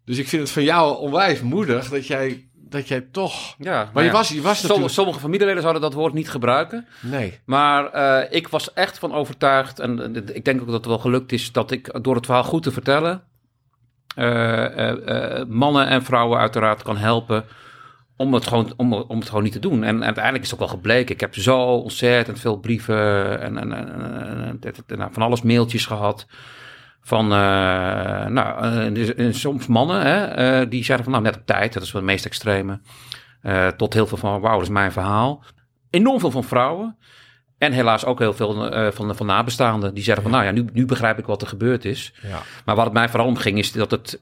Dus ik vind het van jou onwijs moedig... dat jij, dat jij toch...
Ja,
Maar je
ja.
was, je was
Sommige,
natuurlijk...
sommige familieleden zouden dat woord niet gebruiken.
Nee.
Maar eh, ik was echt van overtuigd, en eh, ik denk ook dat het wel gelukt is, dat ik door het verhaal goed te vertellen, eh, eh, eh, mannen en vrouwen uiteraard kan helpen om het, gewoon, om, om het gewoon niet te doen. En, uiteindelijk is het ook wel gebleken. Ik heb zo ontzettend veel brieven en, en, en, en- en- en- nou, van alles mailtjes gehad. Van, eh, nou, eh, soms mannen hè, eh, die zeiden van, nou, net op tijd. Dat is wel het meest extreme. Tot heel veel van, wauw, dat is mijn verhaal. Enorm veel van vrouwen. En helaas ook heel veel van, van nabestaanden. Die zeggen van, nou ja, nu, nu begrijp ik wat er gebeurd is.
Ja.
Maar waar het mij vooral om ging, is dat het,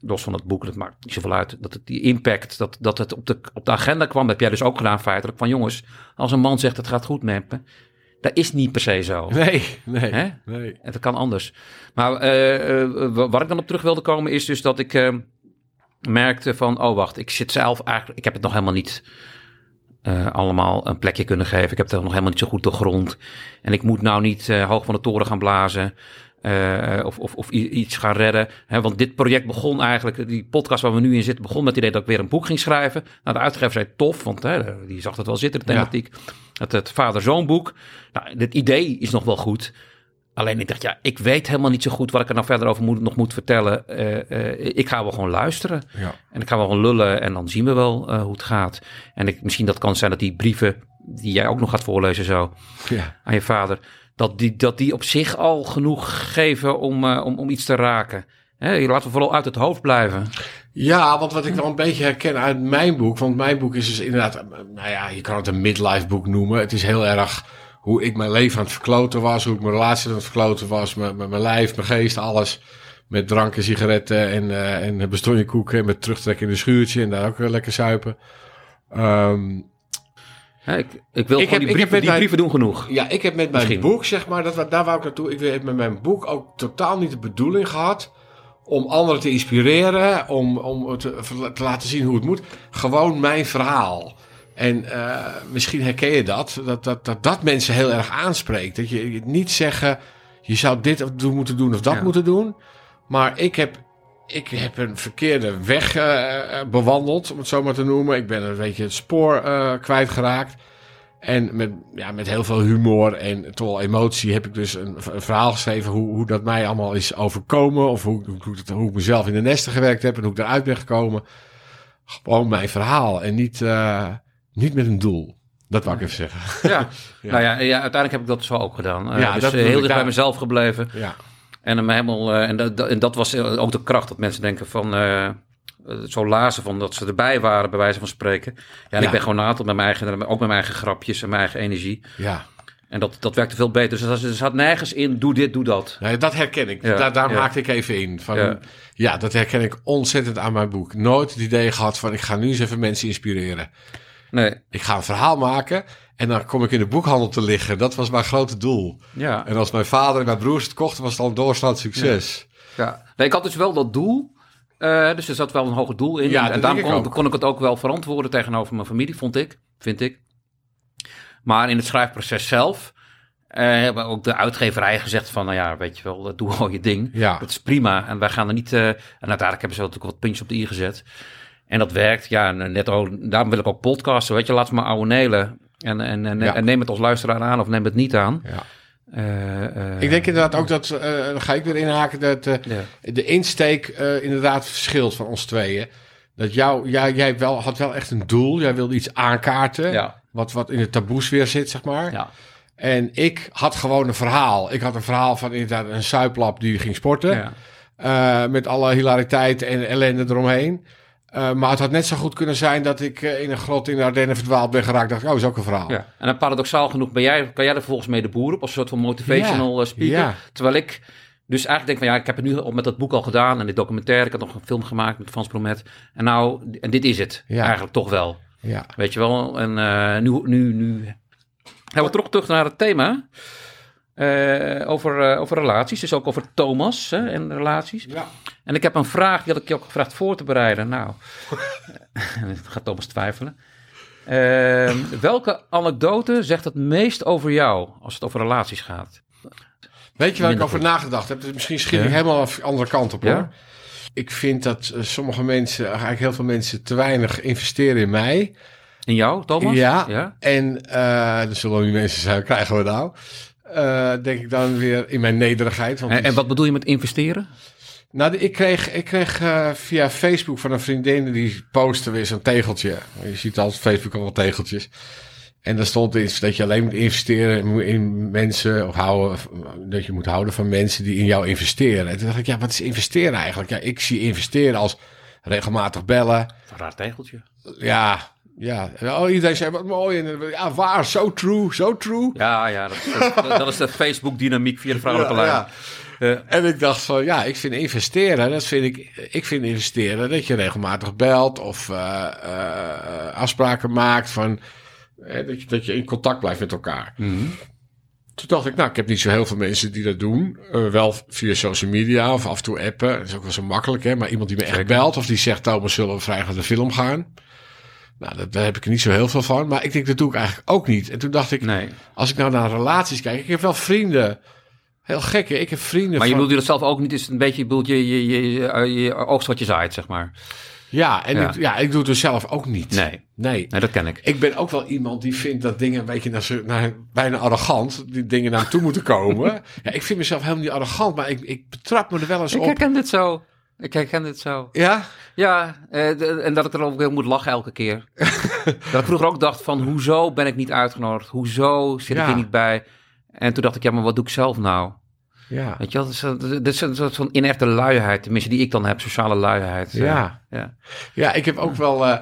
los van het boek, dat maakt niet zoveel uit, dat het die impact, dat, dat het op de, op de agenda kwam, dat heb jij dus ook gedaan feitelijk, van jongens, als een man zegt het gaat goed met me, dat is niet per se zo.
Nee, nee,
Hè?
nee.
En dat kan anders. Maar eh, eh, wa- waar ik dan op terug wilde komen, is dus dat ik eh, merkte van, oh wacht, ik zit zelf eigenlijk, ik heb het nog helemaal niet eh, allemaal een plekje kunnen geven. Ik heb het nog helemaal niet zo goed doorgrond. En ik moet nou niet hoog van de toren gaan blazen. Eh, of, of, of iets gaan redden. Hè, want dit project begon eigenlijk, die podcast waar we nu in zitten, begon met het idee dat ik weer een boek ging schrijven. Nou, de uitgever zei tof, want hè, die zag het wel zitten, de
Ja.
thematiek. Het, het vader-zoon boek. Nou, het idee is nog wel goed. Alleen ik dacht, ja, ik weet helemaal niet zo goed wat ik er nou verder over moet, nog moet vertellen. Eh, eh, ik ga wel gewoon luisteren.
Ja.
En ik ga wel gewoon lullen en dan zien we wel hoe het gaat. En ik, misschien dat kan zijn dat die brieven die jij ook nog gaat voorlezen zo
Ja.
aan je vader, dat die, dat die op zich al genoeg geven om, eh, om, om iets te raken. Hè, laten we vooral uit het hoofd blijven.
Ja, want wat ik wel een beetje herken uit mijn boek, want mijn boek is dus inderdaad, eh, nou ja, je kan het een midlife boek noemen. Het is heel erg hoe ik mijn leven aan het verkloten was, hoe ik mijn relatie aan het verkloten was, met, met mijn lijf, mijn geest, alles. Met drank en sigaretten en, eh en bestonjekoeken en met terugtrekken in de schuurtje en daar ook lekker suipen. Ehm,
Hè, ik, ik wil
Ik heb-
die,
ik heb
brieven, die
mijn-
brieven doen genoeg.
Ja, ik heb met mijn
Misschien.
boek, zeg maar, dat, daar wou ik naartoe. Ik heb met mijn boek ook totaal niet de bedoeling gehad om anderen te inspireren, om, om te, te laten zien hoe het moet. Gewoon mijn verhaal. En eh, misschien herken je dat, dat, dat, dat dat mensen heel erg aanspreekt. Dat je je niet zeggen, je zou dit doen, moeten doen of dat
Ja.
moeten doen. Maar ik heb, ik heb een verkeerde weg eh, eh, bewandeld, om het zo maar te noemen. Ik ben een beetje het spoor eh, kwijtgeraakt. En met, ja, met heel veel humor en toch wel emotie heb ik dus een, een verhaal geschreven hoe, hoe dat mij allemaal is overkomen. Of hoe, hoe, hoe, hoe ik mezelf in de nesten gewerkt heb en hoe ik eruit ben gekomen. Gewoon mijn verhaal en niet, niet met een doel. Dat wou ik even zeggen. [LAUGHS]
Ja. Nou ja, ja, uiteindelijk heb ik dat zo ook gedaan.
Ja,
dus
dat
heel dicht bij mezelf gebleven. En, hem helemaal, eh, en, dat, en dat was eh, ook de kracht dat mensen denken van... eh, zo lazen van dat ze erbij waren, bij wijze van spreken. Ja, en
Ja.
ik ben gewoon naad met mijn eigen, ook met mijn eigen grapjes en mijn eigen energie.
ja.
En dat, dat werkte veel beter. Dus er zat nergens in, doe dit, doe dat.
Nee, dat herken ik.
Ja,
daar daar
ja.
maakte ik even in. Van, ja.
Ja.
dat herken ik ontzettend aan mijn boek. Nooit het idee gehad van ik ga nu eens even mensen inspireren.
Nee,
Ik ga een verhaal maken en dan kom ik in de boekhandel te liggen. Dat was mijn grote doel.
ja.
En als mijn vader en mijn broers het kochten, was het al een succes.
ja. Nee, ik had dus wel dat doel. eh, dus er zat wel een hoger doel in.
Ja,
en
dat
daarom
denk ik
kon, kon ik het ook wel verantwoorden tegenover mijn familie, vond ik. Vind ik. Maar in het schrijfproces zelf... eh, hebben ook de uitgeverij gezegd van... nou ja, weet je wel, doe al je ding.
Ja.
Dat is prima. En wij gaan er niet... eh, en uiteindelijk hebben ze natuurlijk wat puntjes op de i gezet. En dat werkt. Ja, en net ook, daarom wil ik ook podcasten. Weet je, laat me maar abonneren. En, en, en,
Ja.
en neem het als luisteraar aan of neem het niet aan.
Ja.
Eh, eh,
Ik denk inderdaad ook dat, eh dan ga ik weer inhaken, dat
Ja.
de insteek inderdaad verschilt van ons tweeën. Dat jou, jij, jij wel, had wel echt een doel. Jij wilde iets aankaarten.
Ja.
Wat, wat in de taboes weer zit, zeg maar.
Ja.
En ik had gewoon een verhaal. Ik had een verhaal van inderdaad een suiplap die ging sporten.
Ja.
Met alle hilariteit en ellende eromheen. Eh, maar het had net zo goed kunnen zijn dat ik eh, in een grot in de Ardennen verdwaald ben geraakt. Dacht ik, oh, is ook een verhaal.
Ja. En dan paradoxaal genoeg ben jij, kan jij er volgens mee de boer op als een soort van motivational
Ja,
eh, speaker.
ja.
Terwijl ik dus eigenlijk denk van ja, ik heb het nu al met dat boek al gedaan en dit documentaire. Ik had nog een film gemaakt met Frans Promet. En nou, en dit is het eigenlijk toch wel.
Ja.
Weet je wel? En nu, nu, nu gaan we terug, terug naar het thema. Over, over relaties, dus ook over Thomas hè, en relaties.
Ja.
En ik heb een vraag, die had ik je ook gevraagd voor te bereiden. Nou, [LAUGHS] dan gaat Thomas twijfelen. Ehm, welke anekdote zegt het meest over jou als het over relaties gaat?
Weet je waar ik over
goed.
nagedacht heb? Dus misschien schiet
Ja.
ik helemaal de andere kant op hoor.
Ja?
Ik vind dat eh, sommige mensen, eigenlijk heel veel mensen, te weinig investeren in mij.
In jou, Thomas?
Ja.
ja?
En uh, er zullen nu mensen zijn, krijgen we nou? Eh, denk ik dan weer in mijn nederigheid. Want
En,
die-
en wat bedoel je met investeren?
Nou, ik kreeg, ik kreeg eh, via Facebook van een vriendin die postte weer zo'n tegeltje. Je ziet altijd op Facebook al wat tegeltjes. En daar stond in dat je alleen moet investeren in mensen, of houden, dat je moet houden van mensen die in jou investeren. En toen dacht ik, ja, wat is investeren eigenlijk? Ja, ik zie investeren als regelmatig bellen.
Een raar tegeltje.
Ja, ja. Oh, iedereen zei, wat mooi. En, ja, waar, so true, so true.
Ja, ja dat, dat, dat is de Facebook-dynamiek via de vrouwelijke
Ja,
lijn.
ja.
Eh,
En ik dacht van, ja, ik vind investeren, dat vind ik, ik vind investeren dat je regelmatig belt of eh, eh, afspraken maakt van, dat, je, dat je in contact blijft met elkaar.
mhm.
Toen dacht ik, nou, ik heb niet zo heel veel mensen die dat doen. Wel via social media of af en toe appen. Dat is ook wel zo makkelijk, hè. Maar iemand die me echt belt of die zegt, Thomas, zullen we vrijdag naar de film gaan? Nou, dat, daar heb ik er niet zo heel veel van. Maar ik denk, dat doe ik eigenlijk ook niet. En toen dacht ik,
Nee.
als ik nou naar relaties kijk, ik heb wel vrienden. Heel gek, hè? Ik heb vrienden
Maar je
van...
bedoelt je dat zelf ook niet? Is het een beetje, je bedoelt je, je, je, je, je oogst wat je zaait, zeg maar.
Ja, en
Ja.
Ik, ja, ik doe het dus zelf ook niet.
Nee,
Nee.
nee dat ken ik.
Ik ben ook wel iemand die vindt dat dingen een beetje naar, z'n- naar bijna arrogant, die dingen naar hem toe moeten komen. [LAUGHS] ja, ik vind mezelf helemaal niet arrogant, maar ik, ik betrap me er wel eens
Ik
op.
herken dit zo. Ik herken dit zo.
Ja?
Ja, eh, en dat ik er ook weer moet lachen elke keer. [LAUGHS] dat ik vroeger ook dacht van, hoezo ben ik niet uitgenodigd? Hoezo zit ik
Ja.
hier niet bij? En toen dacht ik, ja, maar wat doe ik zelf nou?
Ja.
Weet je dat is, een- dat is een soort van inerte luiheid. Tenminste, die ik dan heb, sociale luiheid. Eh,
Ja.
ja.
Ja, ik heb ook wel eh,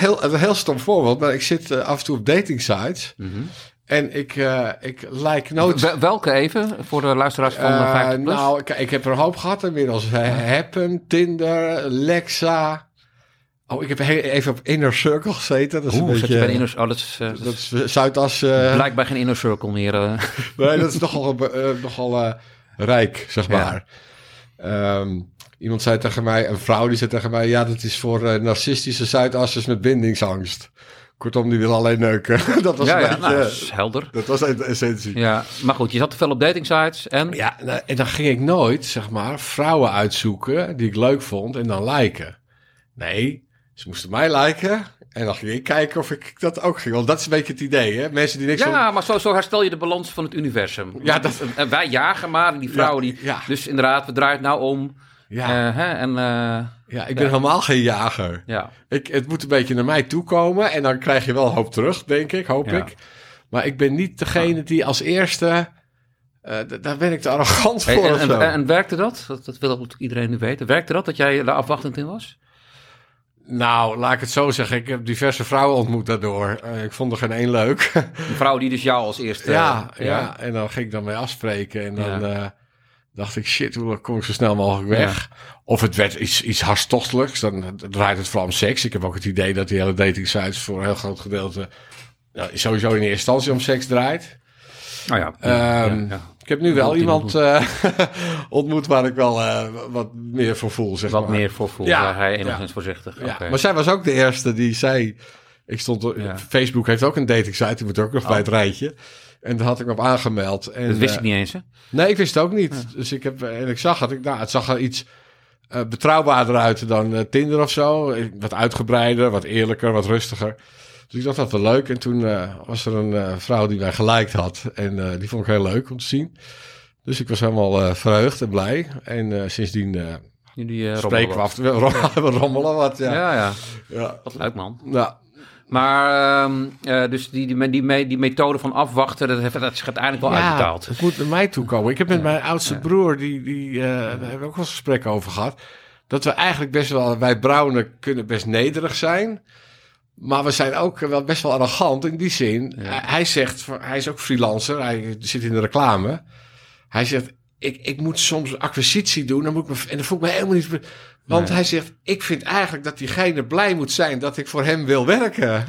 heel, een heel stom voorbeeld, maar ik zit eh, af en toe op dating sites
Mhm.
en ik, eh, ik like nooit.
Wel- Welke even, voor de luisteraars van uh, 50 plus?
nou, kijk, ik heb er een hoop gehad inmiddels. Happen, Tinder, Lexa. Oh, ik heb he- even op Inner Circle gezeten. Dat is
Oeh,
een beetje...
bij inner, oh, dat is, eh, dat
dat
is
is Zuidas. eh,
blijkbaar geen inner circle meer. eh. [LAUGHS]
nee, dat is nogal, eh, nogal eh, rijk, zeg
Ja.
maar. Ehm, iemand zei tegen mij, een vrouw die zei tegen mij... ja, dat is voor eh, narcistische Zuidassers met bindingsangst. Kortom, die wil alleen neuken. [LAUGHS] dat was
ja,
een
ja,
beetje...
nou, dat is helder.
dat was de essentie.
Ja, maar goed, je zat te veel op dating sites en...
Ja, nou, en dan ging ik nooit, zeg maar, vrouwen uitzoeken die ik leuk vond en dan liken. Nee, ze moesten mij liken en dan ging ik kijken of ik dat ook ging. Want dat is een beetje het idee, hè? Mensen die niks van...
Ja, maar zo, zo herstel je de balans van het universum.
Ja, dat-
En wij jagen maar, en die vrouwen die...
ja.
Dus inderdaad, we draaien het nou om.
Ja,
Eh, hè, en eh,
ja ik ben helemaal geen jager.
ja,
Ik, het moet een beetje naar mij toe komen en dan krijg je wel hoop terug, denk ik, hoop
Ja.
ik. Maar ik ben niet degene die als eerste... eh, daar ben ik te arrogant
Hey,
voor
en, en, en werkte dat? dat? Dat wil natuurlijk iedereen nu weten. Werkte dat, dat jij daar afwachtend in was?
Nou, laat ik het zo zeggen. Ik heb diverse vrouwen ontmoet daardoor. Eh, ik vond er geen één leuk.
Een vrouw die dus jou als eerste...
ja,
eh,
ja, en dan ging ik dan mee afspreken. En dan
Ja.
eh, dacht ik, shit, hoe kom ik zo snel mogelijk weg? Of het werd iets, iets hartstochtelijks. Dan draait het vooral om seks. Ik heb ook het idee dat die hele dating sites voor een heel groot gedeelte... Nou, sowieso in eerste instantie om seks draait.
Nou ja,
Ehm. Ik heb nu wel iemand eh, [LAUGHS] ontmoet waar ik wel eh, wat meer voor voel, zeg
Wat
maar.
meer voor voel,
Ja,
waar hij
ja.
enigszins voorzichtig.
Ja, maar zij was ook de eerste die zei... Ik stond, op-
Ja.
Facebook heeft ook een dating site, die moet ook nog bij het rijtje. En daar had ik me op aangemeld. En,
Oh. dat wist
eh,
ik niet eens, hè?
Nee, ik wist het ook niet. Dus ik heb, en ik zag het, ik, nou, het zag er iets eh, betrouwbaarder uit dan eh, Tinder of zo. Eh, Wat uitgebreider, wat eerlijker, wat rustiger. Dus ik dacht dat wel leuk. En toen eh, was er een eh, vrouw die mij geliked had. En eh, die vond ik heel leuk om te zien. Dus ik was helemaal verheugd en blij. En sindsdien
Jullie
spreken we
rommelen
af. We, [LAUGHS] rom- we rommelen wat, ja.
Ja, ja.
ja.
Wat leuk, man.
Nou,
Maar ehm, eh, dus die, die, die, die methode van afwachten, dat, heeft, dat is uiteindelijk wel uitbetaald.
Het moet naar mij toe komen. Ik heb met mijn oudste broer, die, die, daar hebben we ook wel eens gesprekken over gehad. Dat we eigenlijk best wel, wij Brownen kunnen best nederig zijn. Maar we zijn ook wel best wel arrogant in die zin.
Ja.
Hij- zegt, hij is ook freelancer, hij zit in de reclame. Hij zegt, ik, ik moet soms acquisitie doen. Dan moet ik me, en dat voel ik me helemaal niet... Want
Nee.
hij zegt, ik vind eigenlijk dat diegene blij moet zijn dat ik voor hem wil werken.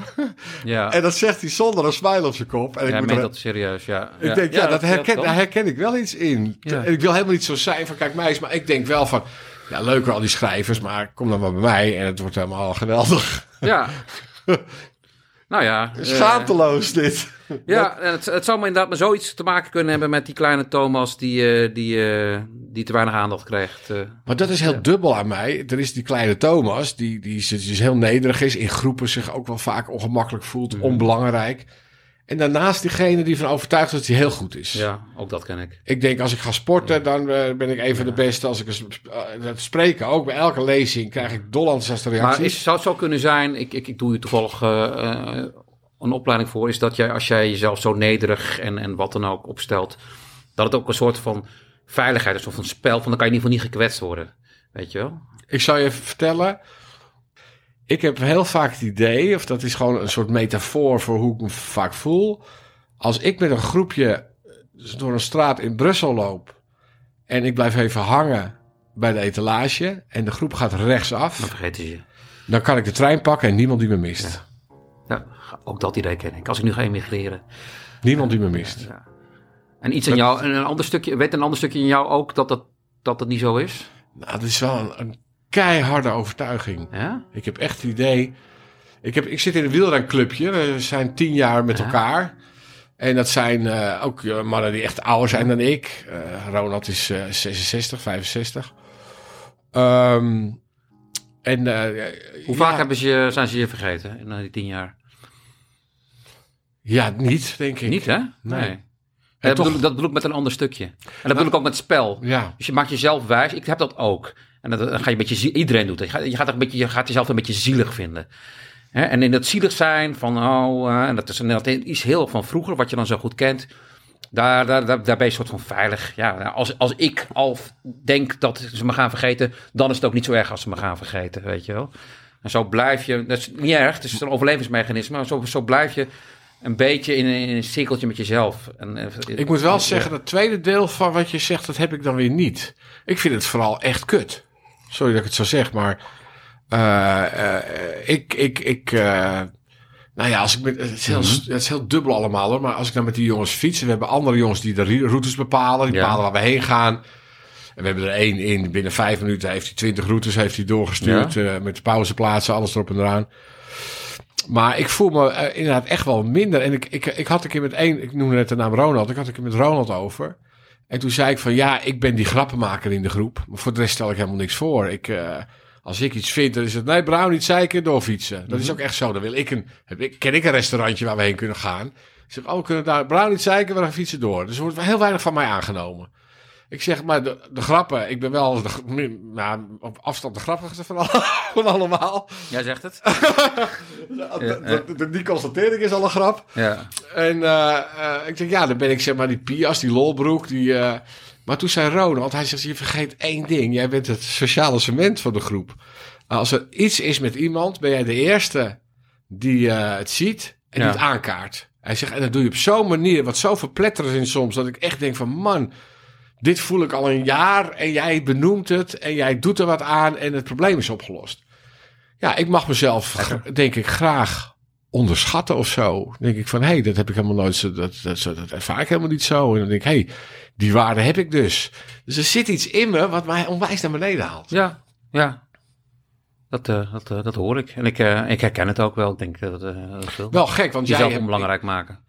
Ja, [LAUGHS]
En dat zegt hij zonder een smile op zijn kop. En ik
ja
moet er-
dat serieus, ja.
ik denk, ja, dat herken, daar herken ik wel iets in. En ik wil helemaal niet zo zijn van, kijk mij eens, maar ik denk wel van, ja, leuk al die schrijvers, maar kom dan maar bij mij en het wordt helemaal [LAUGHS] geweldig.
Ja. [LAUGHS] nou ja. eh,
Schaamteloos dit.
ja, en het, het zou maar inderdaad maar zoiets te maken kunnen hebben met die kleine Thomas die, eh, die, eh, die te weinig aandacht krijgt.
Maar dat is heel dubbel aan mij. Er is die kleine Thomas, die, die dus heel nederig is, in groepen zich ook wel vaak ongemakkelijk voelt,
Mhm.
onbelangrijk. En daarnaast diegene die van overtuigd is dat hij heel goed is.
ja, ook dat ken ik.
Ik denk, als ik ga sporten, dan eh, ben ik een van de beste. Als ik eens, eh, het spreken, ook bij elke lezing, krijg ik dol enthousiaste reacties.
Maar is, zou het zo kunnen zijn, ik, ik, ik doe hier toevallig eh, een opleiding voor, is dat jij, als jij jezelf zo nederig en, en wat dan ook opstelt, dat het ook een soort van veiligheid is of een spel, van dan kan je in ieder geval niet gekwetst worden. Weet je wel?
Ik zal je even vertellen. Ik heb heel vaak het idee, of dat is gewoon een soort metafoor voor hoe ik me vaak voel. Als ik met een groepje door een straat in Brussel loop en ik blijf even hangen bij de etalage en de groep gaat
Dan
rechtsaf,
vergeten ze je.
dan kan ik de trein pakken en niemand die me mist.
Ja, ook dat idee ken ik. Als ik nu ga emigreren.
Niemand die me mist.
Ja. En iets in jou, en een ander stukje, weet een ander stukje in jou ook dat dat, dat, dat niet zo is?
Nou, dat is wel een, een keiharde overtuiging.
Ja?
Ik heb echt het idee. Ik, heb, ik zit in een wielrenclubje. We zijn tien jaar met
Ja.
elkaar. En dat zijn eh, ook eh, mannen die echt ouder zijn dan ik. Eh, Ronald is eh, 66, 65. Ehm, En,
Hoe
ja,
vaak hebben ze zijn ze je vergeten in die tien jaar?
Ja, niet, denk ik.
Niet, hè?
Nee.
En dat,
toch-
bedoel, ik- dat bedoel ik met een ander stukje. En dat bedoel ik ook met spel.
Ja,
Dus je maakt jezelf wijs. Ik heb dat ook. En dat, dan ga je een beetje... Iedereen doet het. Je gaat, je gaat, een beetje, je gaat jezelf een beetje zielig vinden. Hè? En in dat zielig zijn van... Oh, eh, en dat is inderdaad iets heel van vroeger... wat je dan zo goed kent. Daar, daar, daar, daar ben je soort van veilig. Ja, als, als ik al denk dat ze me gaan vergeten... dan is het ook niet zo erg als ze me gaan vergeten, weet je wel. En zo blijf je... Dat is niet erg, het is een overlevingsmechanisme... maar zo, zo blijf je een beetje in, een- in een cirkeltje met jezelf. En, eh,
ik moet wel zeggen, dat tweede deel van wat je zegt, dat heb ik dan weer niet. Ik vind het vooral echt kut. Sorry dat ik het zo zeg, maar eh, eh, ik, ik, ik, eh, nou ja, als ik met, het, is heel,
Mhm.
het is heel dubbel allemaal hoor, maar als ik dan met die jongens fietsen, we hebben andere jongens die de routes bepalen, die
Ja.
bepalen waar we heen gaan. En we hebben er één in, binnen vijf minuten heeft hij twintig routes heeft hij doorgestuurd, eh, met pauzeplaatsen, alles erop en eraan. Maar ik voel me inderdaad echt wel minder. En ik, ik, ik had een keer met één, ik noemde net de naam Ronald, ik had een keer met Ronald over. En toen zei ik van ja, ik ben die grappenmaker in de groep. Maar voor de rest stel ik helemaal niks voor. Ik, eh, als ik iets vind, dan is het nee, Brown niet zeiken, doorfietsen. Dat is ook echt zo. Dan wil ik een, heb ik, ken ik een restaurantje waar we heen kunnen gaan. Ik zeg, oh, we kunnen daar Brown niet zeiken, we gaan fietsen door. Dus er wordt heel weinig van mij aangenomen. Ik zeg, maar de, de grappen, ik ben wel de, nou, op afstand de grappigste van, [LAUGHS] van allemaal.
Jij zegt het? [LAUGHS]
De- de- die constatering is al een grap.
Ja.
En eh, eh, ik denk, ja, dan ben ik zeg maar die Pias, die lolbroek. Die, eh, maar toen zei Ronald, hij zegt, je vergeet één ding. Jij bent het sociale cement van de groep. Als er iets is met iemand, ben jij de eerste die het ziet en
Ja.
die het aankaart. Hij zegt, en dat doe je op zo'n manier, wat zo verpletterend is soms, dat ik echt denk van, man, dit voel ik al een jaar en jij benoemt het en jij doet er wat aan en het probleem is opgelost. Ja, ik mag mezelf, denk ik, graag onderschatten of zo. Dan denk ik van, hé, hey, dat heb ik helemaal nooit zo, dat, dat, dat ervaar ik helemaal niet zo. En dan denk ik, hé, hey, die waarde heb ik dus. Dus er zit iets in me wat mij onwijs naar beneden haalt.
Ja, ja. Dat, eh, dat, eh, dat hoor ik. En ik, eh, ik herken het ook wel. Ik denk dat dat.
Wel gek, want jij
jezelf onbelangrijk maken.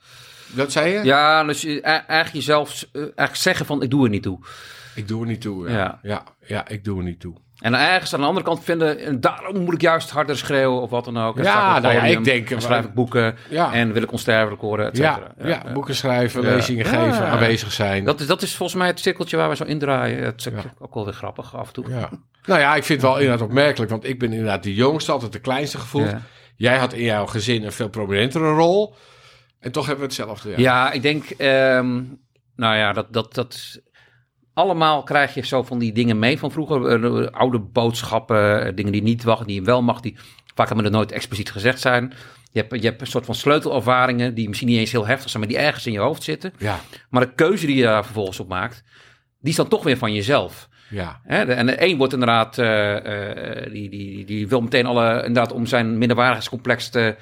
Dat zei je?
Ja, dus je- e- eigenlijk jezelf eh, eigenlijk zeggen van ik doe er niet toe.
Ik doe er niet toe. Ja.
Ja.
Ja. Ja, ik doe er niet toe.
En ergens aan de andere kant vinden, en daarom moet ik juist harder schreeuwen of wat dan ook. En
Ja, nou ja, ik denk-
en schrijf ik boeken
Ja.
en wil ik onsterfelijk worden, et
Ja, ja, boeken schrijven, lezingen geven, aanwezig zijn.
Dat is, dat is volgens mij het cirkeltje waar we zo indraaien. Het is ook wel weer grappig af en toe.
Ja. Nou ja, ik vind het wel inderdaad opmerkelijk, want ik ben inderdaad de jongste, altijd de kleinste gevoeld. Jij had in jouw gezin een veel prominentere rol. En toch hebben we hetzelfde. Ja.
Ja, ik denk, ehm, nou ja, dat, dat, dat allemaal krijg je zo van die dingen mee van vroeger. eh, oude boodschappen, eh, dingen die niet wachten, die je wel mag, die vaak hebben er nooit expliciet gezegd zijn. Je hebt, je hebt een soort van sleutelervaringen die misschien niet eens heel heftig zijn, maar die ergens in je hoofd zitten.
Ja.
Maar de keuze die je daar vervolgens op maakt, die is dan toch weer van jezelf.
Ja.
Hè, en de een wordt inderdaad, eh, eh, die, die, die wil meteen alle, inderdaad om zijn minderwaardigheidscomplex te,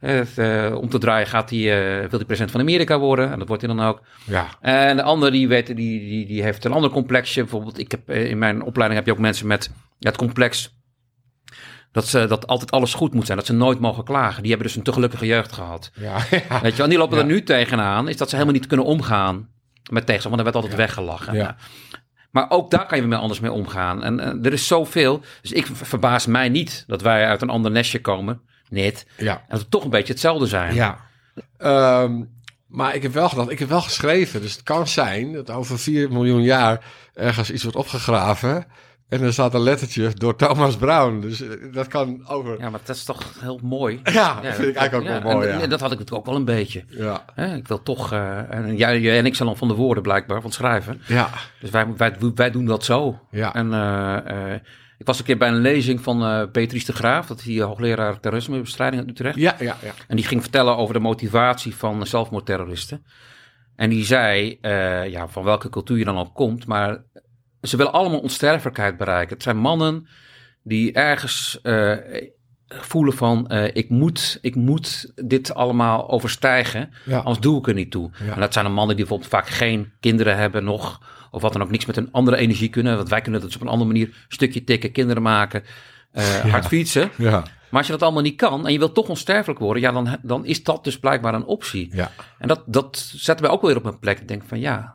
eh, om te draaien, gaat hij, eh, wil hij president van Amerika worden. En dat wordt hij dan ook.
Ja.
En de ander die, weet, die, die, die heeft een ander complexje. Bijvoorbeeld, ik heb, eh, in mijn opleiding heb je ook mensen met het complex dat, ze, dat altijd alles goed moet zijn. Dat ze nooit mogen klagen. Die hebben dus een te gelukkige jeugd gehad.
Ja. [LAUGHS] ja.
Weet je en die lopen
Ja.
er nu tegenaan. Is dat ze helemaal niet kunnen omgaan met tegenstand. Want er werd altijd weggelachen.
Ja.
Maar ook daar kan je weer anders mee omgaan. En er is zoveel. Dus ik ver- verbaas mij niet dat wij uit een ander nestje komen. Net.
ja.
En dat we toch een beetje hetzelfde zijn.
Ja. Ehm, maar ik heb wel gedacht, ik heb wel geschreven. Dus het kan zijn dat over 4 miljoen jaar ergens iets wordt opgegraven. En er staat een lettertje door Thomas Brown. Dus eh, dat kan over. Ja,
Ja, maar dat is toch heel mooi.
dat vind ik eigenlijk ook
Ja,
wel mooi.
en,
Ja.
en dat had ik natuurlijk ook wel een beetje.
Ja.
Ik wil toch, eh, en jij, en ik zijn dan van de woorden blijkbaar, van het schrijven.
Ja.
Dus wij, wij, wij doen dat zo.
Ja.
En eh, ik was een keer bij een lezing van Petries de Graaf, dat is die hoogleraar terrorismebestrijding uit Utrecht.
Ja, ja, ja.
En die ging vertellen over de motivatie van zelfmoordterroristen. En die zei, eh, ja, van welke cultuur je dan ook komt, maar ze willen allemaal onsterfelijkheid bereiken. Het zijn mannen die ergens eh, voelen van, eh, ik, moet, ik moet dit allemaal overstijgen,
Ja.
anders doe ik er niet toe.
Ja.
En dat zijn de mannen die bijvoorbeeld vaak geen kinderen hebben nog, of wat dan ook, niks met een andere energie kunnen. Want wij kunnen dat dus op een andere manier, een stukje tikken, kinderen maken, eh, hard fietsen.
Ja.
Maar als je dat allemaal niet kan en je wilt toch onsterfelijk worden, ja, dan, dan is dat dus blijkbaar een optie.
Ja.
En dat, dat zetten wij ook weer op een plek. Ik denk van ja.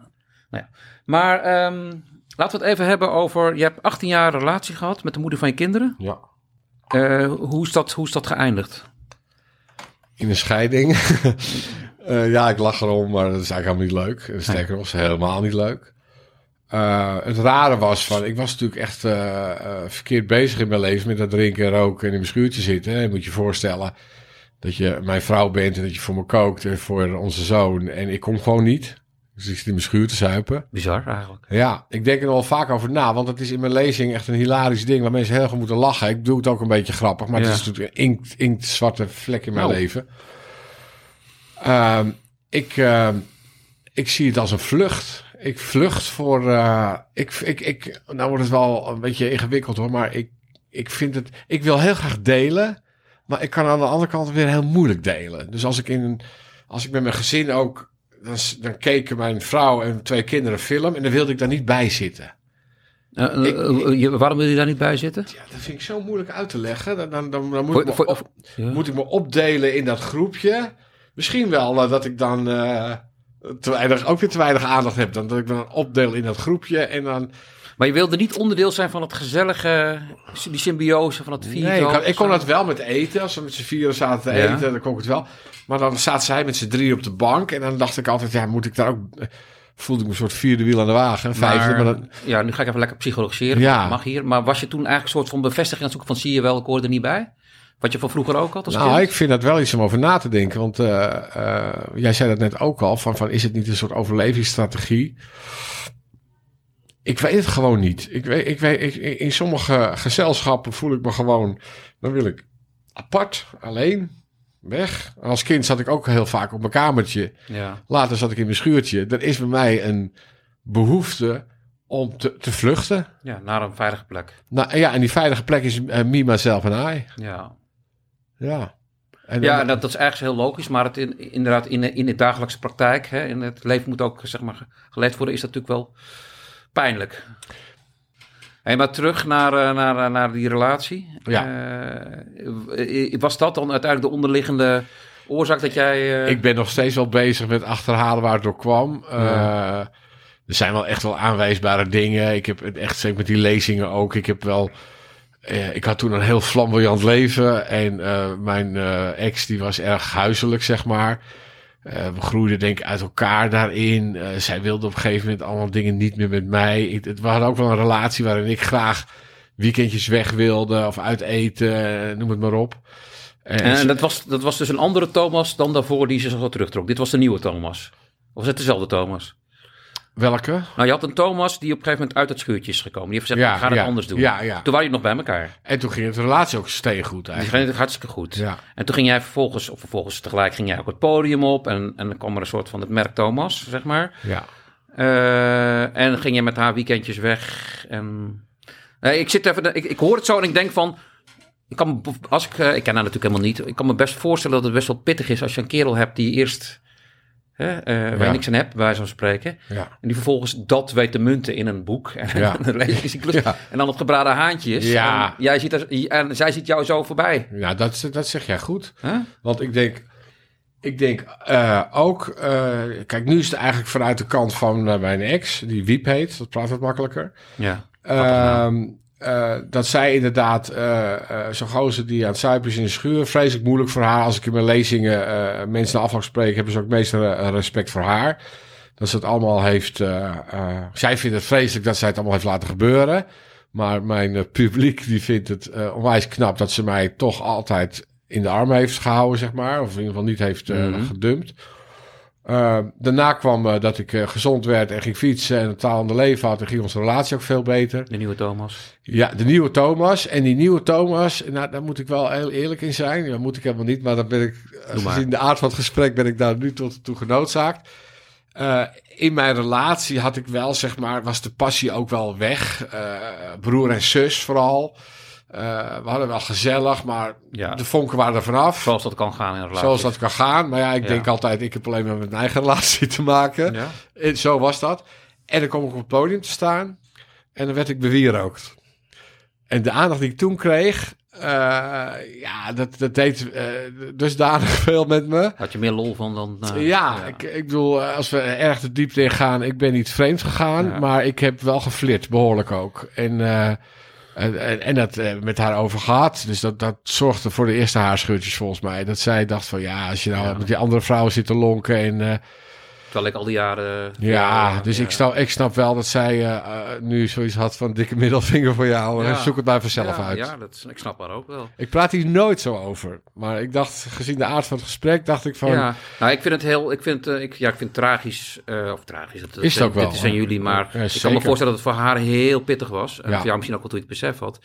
Nou ja. Maar ehm, laten we het even hebben over. Je hebt 18 jaar relatie gehad met de moeder van je kinderen.
Ja.
Eh, hoe, is dat, hoe is dat geëindigd?
In een scheiding. [LAUGHS] Eh, ja, ik lach erom, maar dat is eigenlijk helemaal niet leuk. En sterker nog, is helemaal niet leuk. Eh, het rare was van, ik was natuurlijk echt verkeerd bezig in mijn leven met dat drinken, roken en in mijn schuurtje zitten. hè. Je moet je voorstellen dat je mijn vrouw bent en dat je voor me kookt en voor onze zoon. En ik kom gewoon niet. Dus ik zit in mijn schuur te zuipen.
Bizar eigenlijk.
Ja, ik denk er wel vaak over na, want het is in mijn lezing echt een hilarisch ding waar mensen heel erg om moeten lachen. Ik doe het ook een beetje grappig, maar
Ja.
het is natuurlijk een inkt, inkt zwarte vlek in mijn
Nou.
leven. Ehm, ik, ehm, ik zie het als een vlucht. Ik vlucht voor. eh, ik, ik, ik, nou wordt het wel een beetje ingewikkeld hoor, maar ik, ik vind het. Ik wil heel graag delen, maar ik kan aan de andere kant weer heel moeilijk delen. Dus als ik in als ik met mijn gezin ook. Dan, dan keken mijn vrouw en twee kinderen een film en dan wilde ik daar niet bij zitten.
Eh, eh,
Ik-
eh, je- waarom wil je daar niet bij zitten?
Ja, dat vind ik zo moeilijk uit te leggen. Dan, dan, dan, dan moet,
Voor-
ik me
voor-
op-
Ja.
moet ik me opdelen in dat groepje. Misschien wel dat ik dan te weinig, ook weer te weinig aandacht heb. Dan dat ik dan opdeel in dat groepje en dan...
Maar je wilde niet onderdeel zijn van het gezellige, die symbiose van het vier.
Nee, ik, ik kon dat wel met eten. Als we met z'n vieren zaten te
Ja.
eten, dan kon ik het wel. Maar dan zaten zij met z'n drie op de bank. En dan dacht ik altijd, ja, moet ik daar ook... Voelde ik me een soort vierde wiel aan de wagen. Vijfde, maar, dan,
Ja, nu ga ik even lekker psychologiseren.
Ja.
Mag hier. Maar was je toen eigenlijk een soort van bevestiging aan het zoeken van zie je wel, ik hoor er niet bij? Wat je van vroeger ook had als
Nou,
kind?
ik vind dat wel iets om over na te denken. Want eh, eh, jij zei dat net ook al. Van, van, is het niet een soort overlevingsstrategie? Ik weet het gewoon niet. Ik weet, ik weet, ik, in sommige gezelschappen voel ik me gewoon... Dan wil ik apart, alleen, weg. En als kind zat ik ook heel vaak op mijn kamertje.
Ja.
Later zat ik in mijn schuurtje. Er is bij mij een behoefte om te, te vluchten.
ja, naar een veilige plek.
Nou ja, en die veilige plek is me, myself en I.
Ja,
Ja. En,
ja en dat, dat is eigenlijk heel logisch. Maar het in, inderdaad, in, de- in de dagelijkse praktijk, hè, in het leven moet ook zeg maar, geleid worden, is dat natuurlijk wel pijnlijk. Hey, maar terug naar, eh, naar, eh, naar die relatie.
Ja.
Eh, was dat dan uiteindelijk de onderliggende oorzaak dat jij...
Ik ben nog steeds wel bezig met achterhalen waar het door kwam.
Ja.
Er zijn wel echt wel aanwijsbare dingen. Ik heb het echt zeker met die lezingen ook. Ik heb wel. ik had toen een heel flamboyant leven. En mijn ex die was erg huiselijk, zeg maar. Eh, we groeiden denk ik uit elkaar daarin. Eh, zij wilde op een gegeven moment allemaal dingen niet meer met mij. Ik, het, we hadden ook wel een relatie waarin ik graag weekendjes weg wilde. Of uit eten, eh, noem het maar op. En
En,
ze-
dat, was, dat was dus een andere Thomas dan daarvoor die zich zo terugtrok. Dit was de nieuwe Thomas. Of was het dezelfde Thomas?
Welke?
Nou, je had een Thomas die op een gegeven moment uit het schuurtje is gekomen. Die heeft gezegd,
Ja,
ik ga het
ja,
anders doen.
ja, ja.
Toen waren jullie nog bij elkaar.
En toen ging het relatie ook steengoed
Die
eigenlijk.
ging het hartstikke goed.
Ja.
En toen ging jij vervolgens, of vervolgens tegelijk ging jij ook het podium op. En, en dan kwam er een soort van het merk Thomas, zeg maar.
Ja.
Eh, en ging je met haar weekendjes weg. En... Nee, ik, zit even, ik, ik hoor het zo en ik denk van... Ik, kan, als ik, eh, ik ken haar natuurlijk helemaal niet. Ik kan me best voorstellen dat het best wel pittig is... als je een kerel hebt die eerst... Hè, eh, waar je
Ja.
niks aan hebt, bij zo'n spreken.
Ja.
En die vervolgens dat weet te munten in een boek. En
Ja. [LAUGHS]
een levenscyclus.
Ja.
En dan het gebraden haantje is.
Ja.
En, jij ziet er, en zij ziet jou zo voorbij.
Ja, dat, dat zeg jij goed.
Huh?
Want ik denk, ik denk eh, ook, eh, kijk, nu is het eigenlijk vanuit de kant van mijn ex, die Wiep heet, dat praat wat makkelijker.
Ja.
Ehm, eh, dat zij inderdaad, eh eh zo'n gozer die aan het zuipen is in de schuur, vreselijk moeilijk voor haar. Als ik in mijn lezingen mensen na afloop spreek, hebben ze ook meestal respect voor haar. Dat ze het allemaal heeft, zij vindt het vreselijk dat zij het allemaal heeft laten gebeuren. Maar mijn publiek die vindt het onwijs knap dat ze mij toch altijd in de armen heeft gehouden, zeg maar. Of in ieder geval niet heeft
Mhm.
gedumpt. Eh, daarna kwam eh, dat ik eh, gezond werd en ging fietsen en een taalende leven had. En ging onze relatie ook veel beter.
De nieuwe Thomas.
Ja, de nieuwe Thomas. En die nieuwe Thomas, nou, daar moet ik wel heel eerlijk in zijn. Dat moet ik helemaal niet, maar dan ben ik, gezien de aard van het gesprek, ben ik daar nu tot toe genoodzaakt. In mijn relatie had ik wel, zeg maar, was de passie ook wel weg. Broer en zus vooral. Eh, we hadden wel gezellig, maar
Ja.
de vonken waren er vanaf.
Zoals dat kan gaan in een relatie.
Zoals dat kan gaan. Maar ja, ik
Ja.
denk altijd, ik heb alleen maar met mijn eigen [LAUGHS] relatie te maken.
Ja.
En zo was dat. En dan kwam ik op het podium te staan. En dan werd ik bewierookt. En de aandacht die ik toen kreeg... eh, ja, dat, dat deed eh, dusdanig [LAUGHS] veel met me.
Had je meer lol van dan...
ja, Ik, ik bedoel, als we erg de diepte in gaan... Ik ben niet vreemd gegaan, maar ik heb wel geflirt, behoorlijk ook. En... eh, En, dat eh, met haar over gehad. Dus dat, dat zorgde voor de eerste haarscheurtjes volgens mij. Dat zij dacht van ja, als je nou
Ja.
met die andere vrouwen zit te lonken en... eh,
Terwijl ik al die jaren...
ja,
eh,
dus
ja.
Ik, snap, ik snap wel dat zij eh, eh, nu zoiets had van dikke middelvinger voor jou.
Ja.
en Zoek het maar vanzelf uit.
Ja, dat, ik snap haar ook wel.
Ik praat hier nooit zo over. Maar ik dacht, gezien de aard van het gesprek, dacht ik van...
Ja, nou, ik vind het heel, ik vind, eh, ik, ja, ik vind het tragisch, eh, of tragisch, dat,
Is het ook wel,
dit
hoor.
jullie, maar ik kan me voorstellen dat het voor haar heel pittig was. En
Ja.
voor jou misschien ook wel toen je het besef had.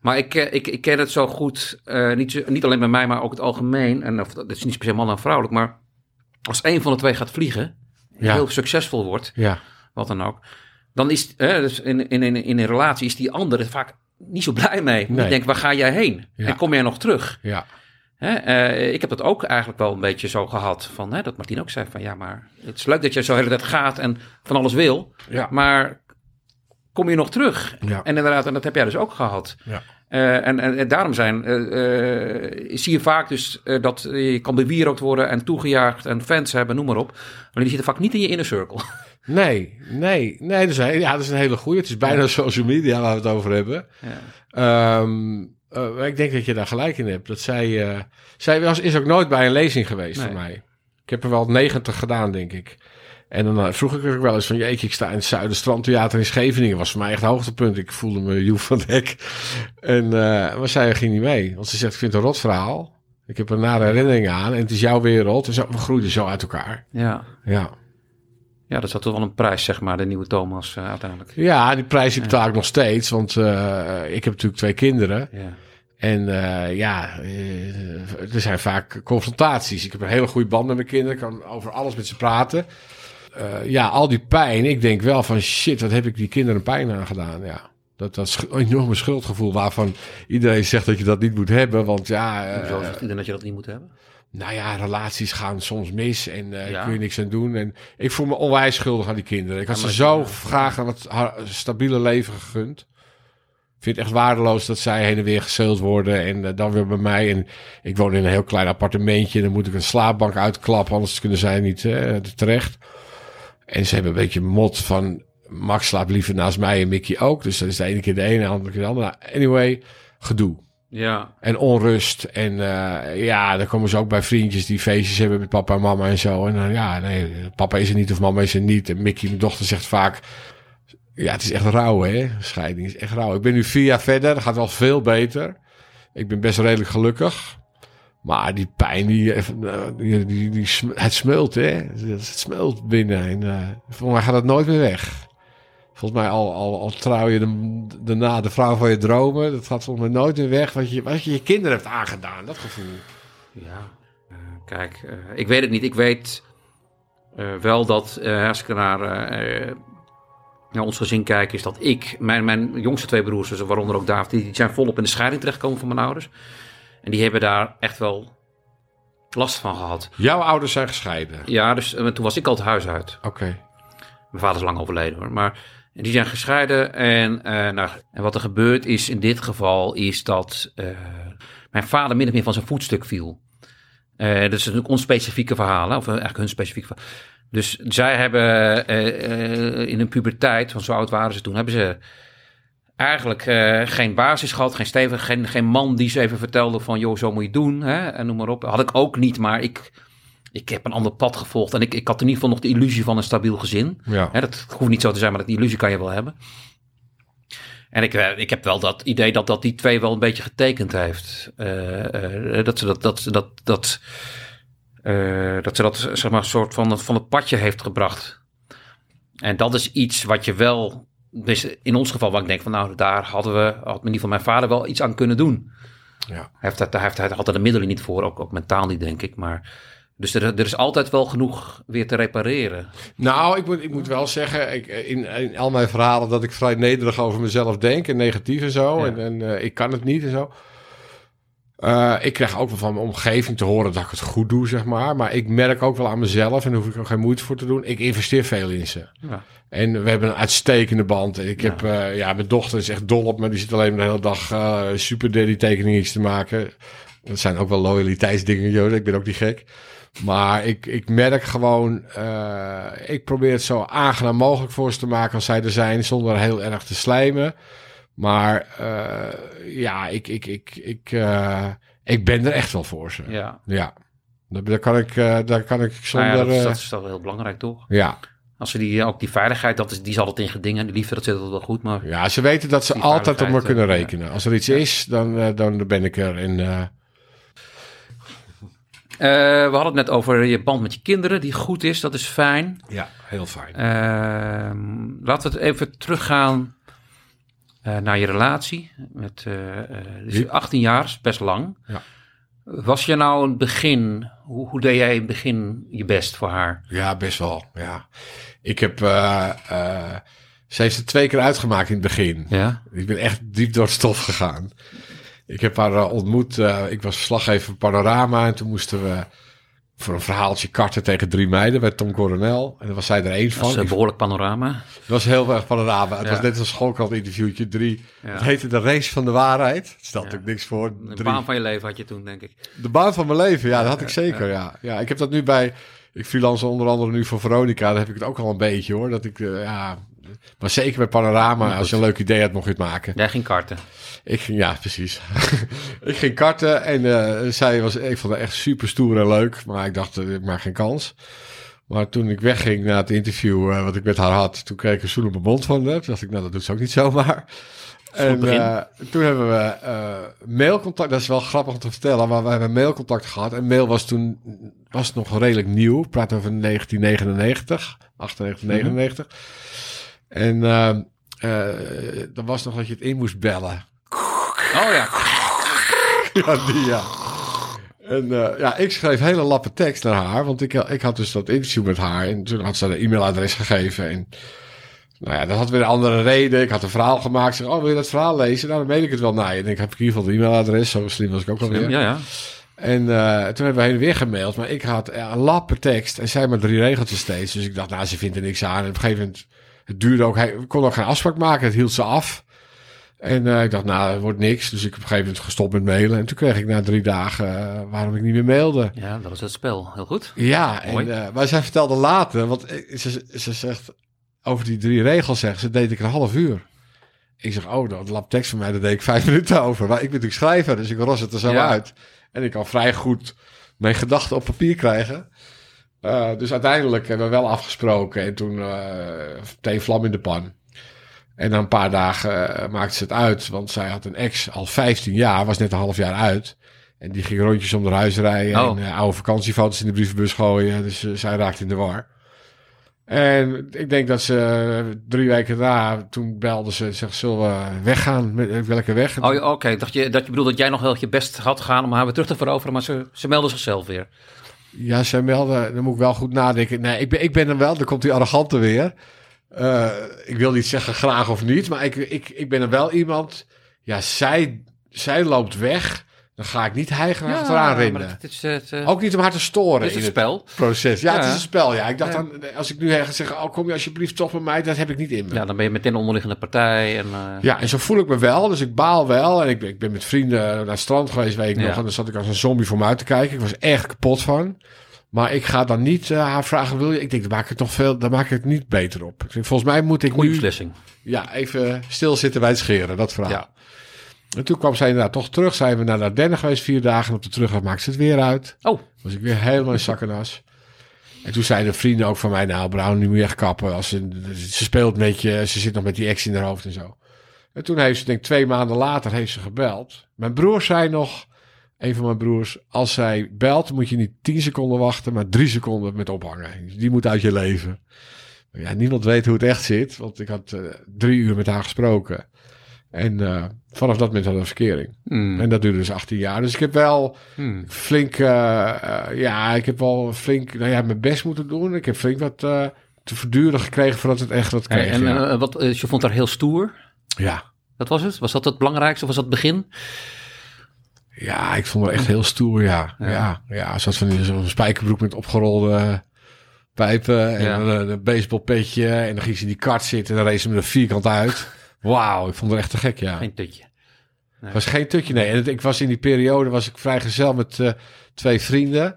Maar ik, eh, ik, ik ken het zo goed, eh, niet, niet alleen bij mij, maar ook het algemeen. En of, dat is niet per se man en vrouwelijk, maar als een van de twee gaat vliegen,
Ja.
heel succesvol wordt,
Ja,
wat dan ook, dan is dus in, in, in, in een relatie is die andere vaak niet zo blij mee.
Nee.
Ik denk, waar ga jij heen?
Ja.
En kom jij nog terug?
ja,
Hè, eh, ik heb dat ook eigenlijk wel een beetje zo gehad. Van, hè, dat Martien ook zei van ja, maar het is leuk dat je zo de hele tijd gaat en van alles wil.
ja.
Maar kom je nog terug?
Ja.
En inderdaad, en dat heb jij dus ook gehad.
Ja.
Eh, en, en, en daarom zijn, eh, eh, zie je vaak dus dat je kan bewierookt worden en toegejaagd en fans hebben, noem maar op. Maar die zitten vaak niet in je inner circle. [LAUGHS]
Nee, nee, nee. Dat is een, ja, dat is een hele goeie. Het is bijna social media waar we het over hebben.
Ja.
Ehm, eh, ik denk dat je daar gelijk in hebt. Dat zij, zij was, is ook nooit bij een lezing geweest
Nee.
voor mij. Ik heb er wel 90 gedaan, denk ik. En dan eh, vroeg ik ook wel eens van... Jeetje, ik sta in het Zuiderstrandtheater in Scheveningen. was voor mij echt een hoogtepunt. Ik voelde me Joep van Dek. En, eh, maar zij ging niet mee. Want ze zegt, ik vind het een rot verhaal. Ik heb er nare herinneringen aan. En het is jouw wereld. En zo, we groeiden zo uit elkaar.
Ja.
Ja.
ja, dat is toch wel een prijs, zeg maar, de nieuwe Thomas eh, uiteindelijk.
Ja, die prijs die betaal ik nog steeds. Want ik heb natuurlijk twee kinderen.
Ja.
En ja, er zijn vaak confrontaties. Ik heb een hele goede band met mijn kinderen. Ik kan over alles met ze praten. Eh, ja, al die pijn. Ik denk wel van shit, wat heb ik die kinderen pijn aangedaan. Ja. Dat, dat enorme schuldgevoel waarvan iedereen zegt dat je dat niet moet hebben. Want ja,
Hoezo zegt iedereen dat je dat niet moet hebben?
nou ja, relaties gaan soms mis en
Ja.
kun je niks aan doen. En ik voel me onwijs schuldig aan die kinderen. Ik had
Ja,
ze zo graag wat ha- stabiele leven gegund. Ik vind het echt waardeloos dat zij heen en weer gezeild worden en dan weer bij mij. En ik woon in een heel klein appartementje en dan moet ik een slaapbank uitklappen, anders kunnen zij niet eh, terecht. En ze hebben een beetje mot van Max slaapt liever naast mij en Mickey ook. Dus dat is de ene keer de ene, de andere keer de andere. Nou, Anyway, gedoe.
Ja,
En onrust. En eh, ja, dan komen ze ook bij vriendjes die feestjes hebben met papa en mama en zo. En dan ja, nee, papa is er niet of mama is er niet. En Mickey, mijn dochter, zegt vaak... Ja, het is echt rauw, hè? Scheiding is echt rauw. Ik ben nu vier jaar verder. Dat gaat wel veel beter. Ik ben best redelijk gelukkig. Maar die pijn, die, eh, die, die, het smult, hè? Het smult binnen. En uh, volgens mij gaat het nooit meer weg. Volgens mij al, al, al trouw je de, daarna de vrouw van je dromen. Dat gaat volgens mij nooit meer weg. Wat je wat je, je kinderen hebt aangedaan, dat gevoel.
Ja, eh, kijk, eh, ik weet het niet. Ik weet eh, wel dat eh, als ik naar, eh, ons gezin kijk, is dat ik, mijn, mijn jongste twee broers, dus waaronder ook David, die, zijn volop in de scheiding terechtgekomen van mijn ouders. En die hebben daar echt wel last van gehad.
Jouw ouders zijn gescheiden.
Ja, dus eh, toen was ik al het huis uit.
Oké.
Mijn vader is lang overleden hoor. Maar die zijn gescheiden. En, eh, nou, en wat er gebeurd is in dit geval, is dat eh, mijn vader min of meer van zijn voetstuk viel. Eh, dat is natuurlijk onspecifieke verhalen, of eigenlijk hun specifieke verhaal. Dus zij hebben in hun puberteit, want zo oud waren ze toen, hebben ze eigenlijk eh, geen basis gehad, geen stevig, geen, geen man die ze even vertelde van, joh, zo moet je doen, hè, en noem maar op. Had ik ook niet, maar ik, ik heb een ander pad gevolgd en ik, ik had in ieder geval nog de illusie van een stabiel gezin.
Ja.
Hè, dat hoeft niet zo te zijn, maar dat die illusie kan je wel hebben. En ik, eh, ik heb wel dat idee dat dat die twee wel een beetje getekend heeft. Eh, dat ze dat, dat, ze dat, dat, dat ze dat zeg maar soort van, van het padje heeft gebracht. En dat is iets wat je wel, dus in ons geval, waar ik denk van nou, daar hadden we, had in ieder geval mijn vader wel iets aan kunnen doen.
Ja.
Hij heeft, daar heeft, hij had er de middelen niet voor, ook, ook mentaal niet, denk ik. Maar, dus er, er is altijd wel genoeg weer te repareren.
Nou, ik moet, ik moet wel zeggen, ik, in, in al mijn verhalen dat ik vrij nederig over mezelf denk en negatief en zo.
Ja.
En, en eh, ik kan het niet en zo. Eh, ik krijg ook wel van mijn omgeving te horen dat ik het goed doe, zeg maar. Maar ik merk ook wel aan mezelf, en daar hoef ik ook geen moeite voor te doen. Ik investeer veel in ze.
Ja.
En we hebben een uitstekende band. Ik heb, eh, ja, mijn dochter is echt dol op me. Die zit alleen maar de hele dag eh super daddy tekeningetjes te maken. Dat zijn ook wel loyaliteitsdingen, joh. Ik ben ook niet gek. Maar ik, ik merk gewoon, ik probeer het zo aangenaam mogelijk voor ze te maken als zij er zijn, zonder heel erg te slijmen. Maar eh, ja, ik, ik, ik, ik, eh, ik ben er echt wel voor ze.
Ja.
Ja. Daar, daar kan ik, eh, daar kan ik
Nou
zonder...
ja, dat, is,
eh,
dat is toch heel belangrijk, toch?
ja.
Als ze die, ook die veiligheid, dat is, die is altijd in gedingen. Die liefde, dat zit wel goed, maar...
ja, ze weten dat ze altijd op me kunnen
eh,
rekenen. Als er iets is, dan, eh, dan ben ik er. En, eh,
Eh, we hadden het net over je band met je kinderen, die goed is. Dat is fijn.
ja, heel fijn.
Ehm, laten we het even teruggaan eh, naar je relatie. Met, eh, eh, dus? 18 jaar, is best lang.
Ja.
Was je nou in het begin, hoe, hoe deed jij in het begin je best voor haar?
Ja, best wel. Ja. Ik heb... ze heeft het twee keer uitgemaakt in het begin.
Ja?
Ik ben echt diep door het stof gegaan. Ik heb haar ontmoet. ik was verslaggever van Panorama. En toen moesten we voor een verhaaltje karten tegen drie meiden bij Tom Coronel. En daar was zij er één
Dat
van.
is een
Ik-
behoorlijk panorama.
Het was heel erg Panorama. Het
Ja.
was net als schoolkrant interviewtje drie.
Ja.
Het heette de race van de waarheid. Stelt
Ja.
natuurlijk niks voor.
De baan van je leven had je toen, denk ik.
De baan van mijn leven, ja, dat had ik zeker, ja. Ja, ik heb dat nu bij... Ik freelance onder andere nu voor Veronica. Daar heb ik het ook al een beetje, hoor. Dat ik, eh, ja... Maar zeker bij Panorama, als je een leuk idee had, mocht je het maken.
Jij ging karten.
Ik ging, ja, precies. [LAUGHS] ik ging karten en eh, zij was, ik vond het echt super stoer en leuk. Maar ik dacht, eh, ik maak geen kans. Maar toen ik wegging na het interview eh, wat ik met haar had, toen kreeg ik een zoen op mijn mond van haar. Toen dacht ik, nou, dat doet ze ook niet [LAUGHS] zomaar. En eh, toen hebben we eh, mailcontact, dat is wel grappig om te vertellen, maar we hebben mailcontact gehad. En mail was toen was nog redelijk nieuw. Ik praat over 1999, 98, 99. En eh, eh, dan was nog dat je het in moest bellen.
Oh ja. [LAUGHS]
Ja, die ja. En eh, ja, ik schreef hele lappe tekst naar haar, want ik, ik had dus dat interview met haar en toen had ze een e-mailadres gegeven. En nou ja, dat had weer een andere reden. Ik had een verhaal gemaakt. Zeg, oh, wil je dat verhaal lezen? Nou, dan meen ik het wel naar je. En ik heb in ieder geval de e-mailadres, zo slim was ik ook alweer.
Ja, ja.
En eh, toen hebben we heen en weer gemaild, maar ik had een lappe tekst en zij maar drie regeltjes steeds. Dus ik dacht, nou, ze vindt er niks aan. En op een gegeven moment, het duurde ook, hij konden ook geen afspraak maken, het hield ze af. En eh, ik dacht, nou, het wordt niks. Dus ik heb op een gegeven moment gestopt met mailen. En toen kreeg ik na drie dagen eh, waarom ik niet meer mailde.
Ja, dat is het spel. Heel goed.
Ja,
Mooi.
en, eh, maar zij vertelde later, want ze, ze zegt, over die drie regels zegt ze, deed ik een half uur. Ik zeg, oh, dat lap tekst van mij, daar deed ik vijf [LAUGHS] minuten over. Maar ik ben natuurlijk schrijver, dus ik ros het er zo
Ja.
uit. En ik kan vrij goed mijn gedachten op papier krijgen. Eh, dus uiteindelijk hebben we wel afgesproken. En toen eh meteen vlam in de pan. En na een paar dagen eh, maakte ze het uit. Want zij had een ex al 15 jaar, was net een half jaar uit. En die ging rondjes om haar huis rijden.
Oh.
En eh, oude vakantiefoto's in de brievenbus gooien. Dus eh, zij raakte in de war. En ik denk dat ze eh, drie weken daarna, toen belde ze, zegt, zullen we weggaan? Met, eh, welke weg?
Oh, oké. Ik dacht je, dat je bedoelde dat jij nog wel je best had gedaan om haar weer terug te veroveren, maar ze, ze meldde zichzelf weer.
Ja, zij meldde, dan moet ik wel goed nadenken. Nee, ik ben, ik ben er wel, dan komt die arrogante weer. Eh, ik wil niet zeggen graag of niet, maar ik, ik, ik ben er wel iemand. Ja, zij, zij loopt weg, dan ga ik niet hijgen achteraan rennen.
het is het, eh,
Ook niet om haar te storen
het is
in
het
het
spel.
proces. Ja, het is een spel. Ja, ik dacht
Ja.
dan, als ik nu ga zeggen, oh, kom je alsjeblieft toch bij mij, dat heb ik niet in me.
Ja, dan ben je meteen onderliggende partij. En, eh,
Ja, en zo voel ik me wel. Dus ik baal wel. En ik ben, ik ben met vrienden naar het strand geweest, weet ik
Ja.
nog. En dan zat ik als een zombie voor me uit te kijken. Ik was echt kapot van. Maar ik ga dan niet eh, haar vragen, wil je? Ik denk, daar maak ik toch veel, daar maak ik het niet beter op. Ik denk, volgens mij moet ik
Goede
nu
beslissing.
ja, even stilzitten bij het scheren, dat verhaal. En toen kwam zij inderdaad toch terug. Zijn we naar de Ardennen geweest, vier dagen. En op de terugweg maakte ze het weer uit.
Oh,
Was ik weer helemaal in zak en toen zeiden vrienden ook van mij, nou Brown, nu moet je echt kappen. Als ze, ze speelt met je, ze zit nog met die ex in haar hoofd en zo. En toen heeft ze, denk ik twee maanden later, heeft ze gebeld. Mijn broer zei nog, een van mijn broers, als zij belt, moet je niet tien seconden wachten, maar drie seconden met ophangen. Die moet uit je leven. Ja, niemand weet hoe het echt zit, want ik had eh, drie uur met haar gesproken. En eh, vanaf dat moment hadden we verkering.
hmm,
En dat duurde dus 18 jaar. Dus ik heb wel
hmm.
flink, eh, eh, ja, ik heb wel flink, nou ja, mijn best moeten doen. Ik heb flink wat te verduren gekregen voordat het echt wat kreeg.
En,
ja.
wat, je vond haar heel stoer.
ja.
Dat was het? Was dat het belangrijkste? Of was dat het begin?
ja, ik vond het echt heel stoer, ja.
Ja.
Ja, ja, zoals van zo'n spijkerbroek met opgerolde pijpen en
Ja.
een, een baseballpetje. En dan ging ze in die kart zitten en dan reed ze met een vierkant uit. Wauw, ik vond het echt te gek, ja.
Geen tutje.
Het was geen tutje, nee. En het- ik was in die periode was ik vrijgezel met eh, twee vrienden.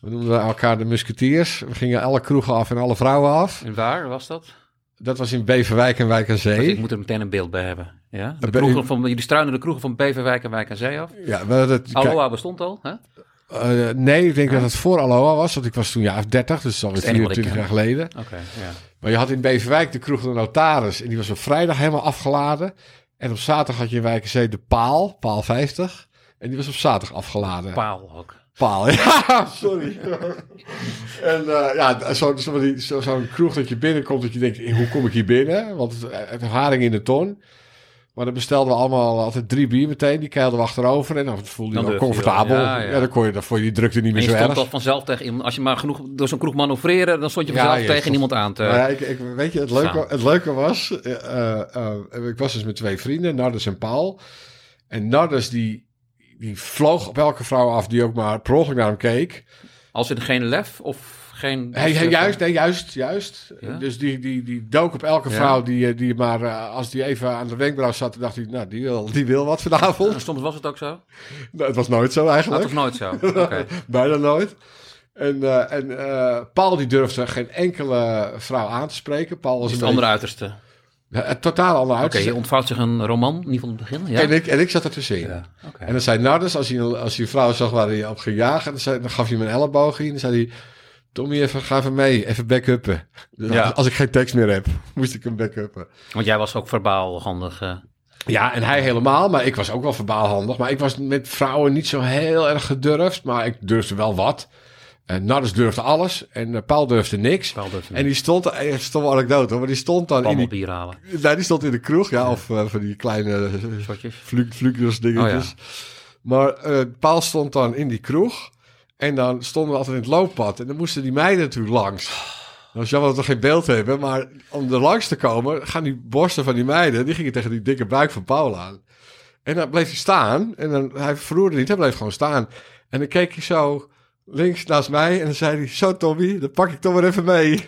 We noemden elkaar de musketiers. We gingen alle kroegen af en alle vrouwen af.
En waar was dat?
Dat was in Beverwijk en Wijk aan
Ik
Zee.
moet er meteen een beeld bij hebben. Ja? De kroegen van, jullie struinen de kroegen van Beverwijk en Wijk aan Zee af.
Ja, maar dat,
Aloha bestond al, hè?
Eh, nee, ik denk dat het voor Aloha was, want ik was toen jaar 30, dus alweer
Dat is het enige wat ik
24 jaar geleden.
Oké, ja.
Maar je had in Beverwijk de kroeg de Notaris en die was op vrijdag helemaal afgeladen. En op zaterdag had je in Wijk aan Zee de Paal, Paal 50. En die was op zaterdag afgeladen.
Paal ook.
Paal, [LAUGHS] ja, sorry. [LAUGHS] en eh, ja, zo'n zo, zo, zo'n kroeg dat je binnenkomt, dat je denkt, hoe kom ik hier binnen? Want het, het haring in de ton. Maar dan bestelden we allemaal altijd drie bier meteen. Die keilden we achterover en dan voelde je
Dan
je
je
comfortabel.
ja,
Ja,
ja.
dan kon je, dan vond je die drukte niet meer
je
zo
stond
erg.
al vanzelf tegen iemand. Als je maar genoeg door zo'n kroeg manoeuvreren, dan stond je
Ja,
vanzelf
je
tegen
stond-
iemand aan te...
Ja, ik, ik, weet je, het leuke, het leuke was, eh, eh, ik was dus met twee vrienden, Nardus en Paul. En Nardus die, die vloog op elke vrouw af die ook maar per ongeluk naar hem keek.
Als er geen lef of geen...
Hij, hij- juist, nee, juist, juist.
Ja?
Dus die, die, die dook op elke
Ja.
vrouw die, eh, die maar, eh, als die even aan de wenkbrauw zat, dan dacht hij, nou, die wil, die wil wat vanavond.
En soms was het ook zo?
Nou, het was nooit zo
Dat
eigenlijk.
was nooit zo. Oké. [LAUGHS]
Bijna nooit. En, eh, en eh, Paul die durfde geen enkele vrouw aan te spreken. Paul
is
een
het andere uiterste.
een totaal ander
Oké,
uit.
hier ontvouwt zich een roman, in ieder geval in het begin. Ja?
en, ik, en ik zat er tussenin.
Ja, oké.
En dan zei Nardus, als hij, als hij een vrouw zag waar hij op ging jagen, dan, zei, dan gaf hij hem een elleboog in. En dan zei hij, Tommy, even, ga even mee, even backuppen. Dus
Ja.
als, ik geen tekst meer heb, [LAUGHS] moest ik hem backuppen.
Want jij was ook verbaal handig. eh.
Ja, en hij helemaal, maar ik was ook wel verbaal handig. Maar ik was met vrouwen niet zo heel erg gedurfd, maar ik durfde wel wat. En Nardus durfde alles en eh, Paul durfde niks. En die stond, eh, stomme anekdote, hoor, maar die stond dan in die,
halen.
nee, die stond in de kroeg, ja, of van die kleine
Shotjes.
vlug, vlugers dingetjes.
Oh,
Maar eh Paul stond dan in die kroeg. En dan stonden we altijd in het looppad. En dan moesten die meiden natuurlijk langs. Dat was jammer dat we geen beeld hebben. Maar om er langs te komen, gaan die borsten van die meiden... die gingen tegen die dikke buik van Paul aan. En dan bleef hij staan. En dan, hij verroerde niet, hij bleef gewoon staan. En dan keek hij zo links naast mij. En dan zei hij, zo Tommy, dan pak ik toch maar even mee.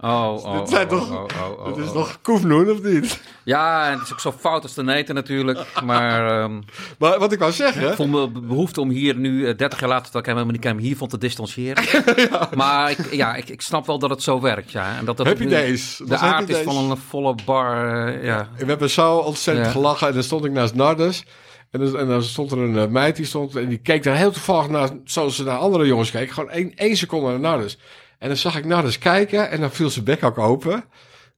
Oh, oh,
Dit zijn
oh,
toch-
oh, oh, oh,
Dat is toch koefnoen, of niet?
Ja, en het is ook zo fout als te neten natuurlijk. Maar ehm,
Maar wat ik wou zeggen...
ik voel me be- behoefte om hier nu, eh, 30 jaar later, dat ik hem helemaal niet ken, hier van te distancieren. [LAUGHS] Maar ik, ja, ik, ik snap wel dat het zo werkt, ja. En dat dat
Happy days.
De aard is
days.
van een volle bar, eh, ja.
We hebben zo ontzettend
Ja.
gelachen. En dan stond ik naast Nardus. En dan, en dan stond er een eh, meid die stond. En die keek daar heel toevallig naar. Zoals ze naar andere jongens keken. Gewoon één, één seconde naar Nardus. En dan zag ik Nardus kijken. En dan viel zijn bek ook open.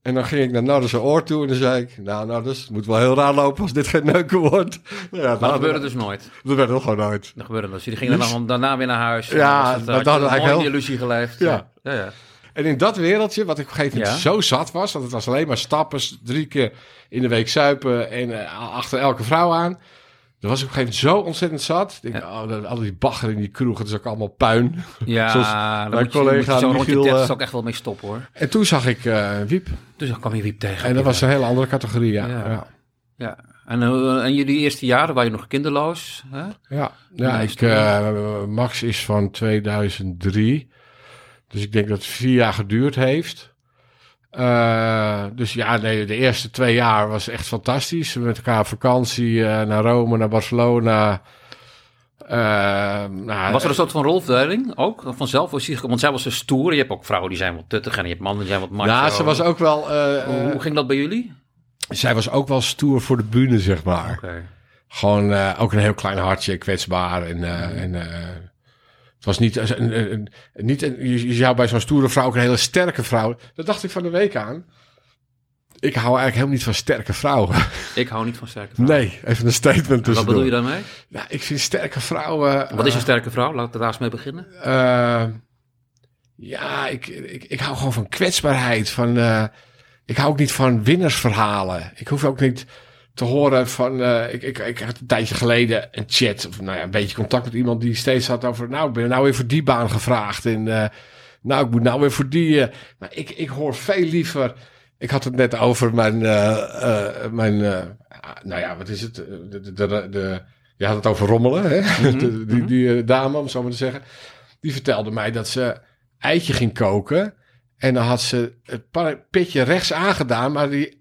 En dan ging ik naar Nardus' oor toe. En dan zei ik. Nou, Nardus, het moet wel heel raar lopen als dit geen neuken wordt. [LAUGHS] Ja,
Maar dat gebeurde dus nooit.
Dat werd het gewoon nooit.
Dat gebeurde dus. Die gingen
Niks.
dan daarna weer naar huis.
Ja, dat
had
we
een
eigenlijk wel.
illusie geleefd.
Ja.
ja, ja.
En in dat wereldje, wat ik op een gegeven moment
Ja.
zo zat was, want het was alleen maar stappen, drie keer in de week zuipen en eh, achter elke vrouw aan. Dan was ik op een gegeven moment zo ontzettend zat. Ik denk, oh, dat- al die bagger in die kroeg, het is ook allemaal puin.
Ja, [LAUGHS]
Zoals mijn
moet je,
collega
moet je
Michiel,
30
eh,
ook echt wel mee stoppen hoor.
En toen zag ik eh Wiep.
Dus dan kwam je Wiep tegen.
En dat was een hele andere categorie, ja.
Ja.
Ja,
Ja. En, eh, en jullie eerste jaren waren je nog kinderloos. Hè?
ja. ja ik, Max is van 2003. Dus ik denk dat het vier jaar geduurd heeft. Eh, dus ja, nee, de eerste twee jaar was echt fantastisch. Met elkaar op vakantie eh, naar Rome, naar Barcelona. Eh, nou,
Was er een soort van rolverdeling ook? Vanzelf? Was Want zij was zo stoer. Je hebt ook vrouwen die zijn wat tuttig en je hebt mannen die zijn wat macho.
Ja, ze was ook wel.
Hoe, hoe ging dat bij jullie?
zij was ook wel stoer voor de bühne, zeg maar.
Oké.
Gewoon ook een heel klein hartje, kwetsbaar. En, eh, en het was niet, een, een, een- niet een, je, je zou bij zo'n stoere vrouw ook een hele sterke vrouw. Dat dacht ik van de week aan. Ik hou eigenlijk helemaal niet van sterke vrouwen.
Ik hou niet van sterke vrouwen.
Nee, even een statement
Wat
tussendoor.
bedoel je daarmee?
Nou, ik vind sterke vrouwen...
Wat is
eh,
een sterke vrouw? Laten we daar eens mee beginnen.
eh, ja, ik, ik, ik hou gewoon van kwetsbaarheid. Van, eh, ik hou ook niet van winnersverhalen. Ik hoef ook niet te horen van... eh, ik, ik, ik had een tijdje geleden een chat... of nou ja, een beetje contact met iemand die steeds had over... nou, ik ben nou weer voor die baan gevraagd. En eh, nou, ik moet nou weer voor die... eh, maar ik, ik hoor veel liever... Ik had het net over mijn... mijn eh, nou ja, wat is het? De, de, de, de- je had het over rommelen, hè? [LAUGHS] De- die die eh, dame, om zo maar te zeggen. Die vertelde mij dat ze eitje ging koken. En dan had ze het pitje rechts aangedaan, maar die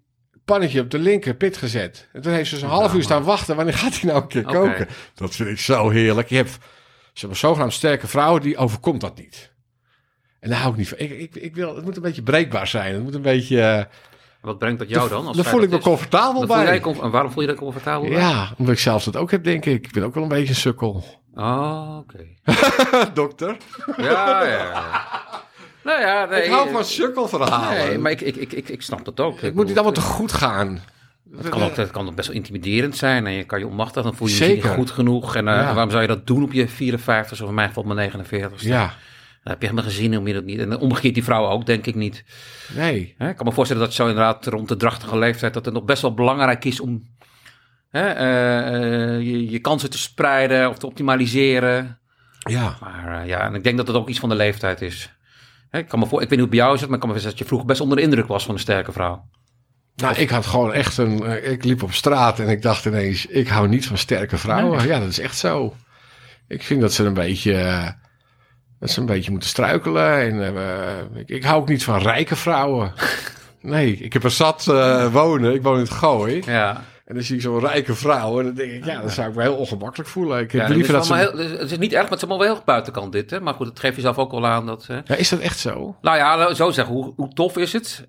pannetje op de linker pit gezet. En toen heeft ze zo'n half uur staan wachten. Wanneer gaat hij nou een keer koken? Dat vind ik zo heerlijk. Je hebt ze hebben zogenaamd sterke vrouwen, die overkomt dat niet. En daar hou ik niet van. Ik, ik, ik wil, het moet een beetje breekbaar zijn. Het moet een beetje... eh,
Wat brengt dat jou dan? Als zij
voel ik me
is?
comfortabel
Dan
bij.
en waarom voel je dat comfortabel? bij?
Ja, omdat ik zelf dat ook heb, denk ik. Ik ben ook wel een beetje een sukkel.
Oh, oké. [LAUGHS]
Dokter?
Ja, ja. [LAUGHS] nou ja, nee.
ik hou van sukkelverhalen.
Nee, maar ik, ik, ik, ik, ik snap dat ook.
het moet niet allemaal te goed gaan.
Het kan, ook, het kan ook best wel intimiderend zijn en je kan je onmachtig, dan voel je je niet goed genoeg. En eh,
Ja.
waarom zou je dat doen op je 54 of in mijn geval op mijn 49
Ja,
Dan heb je helemaal gezien om je dat niet. En omgekeerd die vrouwen ook, denk ik niet.
nee.
Hè, ik kan me voorstellen dat zo inderdaad rond de drachtige leeftijd... dat het nog best wel belangrijk is om hè, eh, eh, je, je kansen te spreiden of te optimaliseren.
Ja.
Maar ja, en ik denk dat het ook iets van de leeftijd is. Hè, ik, kan me voor, ik weet niet hoe het bij jou is, maar ik kan me voorstellen dat je vroeger best onder de indruk was van een sterke vrouw.
Nou, ik had gewoon echt een... eh, Ik liep op straat en ik dacht ineens... Ik hou niet van sterke vrouwen. Ja, dat is echt zo. Ik vind dat ze een beetje... eh, Dat ze een beetje moeten struikelen. En, eh, ik, ik hou ook niet van rijke vrouwen. [LAUGHS] Nee, ik heb er zat wonen. Ik woon in het Gooi.
Ja,
En dan zie ik zo'n rijke vrouw. En dan denk ik, ja, dan zou ik me heel ongemakkelijk voelen. Ik heb
ja dit
liever
is
dat ze...
heel, het is niet erg, maar het is allemaal wel heel buitenkant dit. Hè? Maar goed, dat geef je zelf ook wel aan. Dat, hè.
Ja, is dat echt zo?
Nou ja, zo zeggen, hoe, hoe tof is het,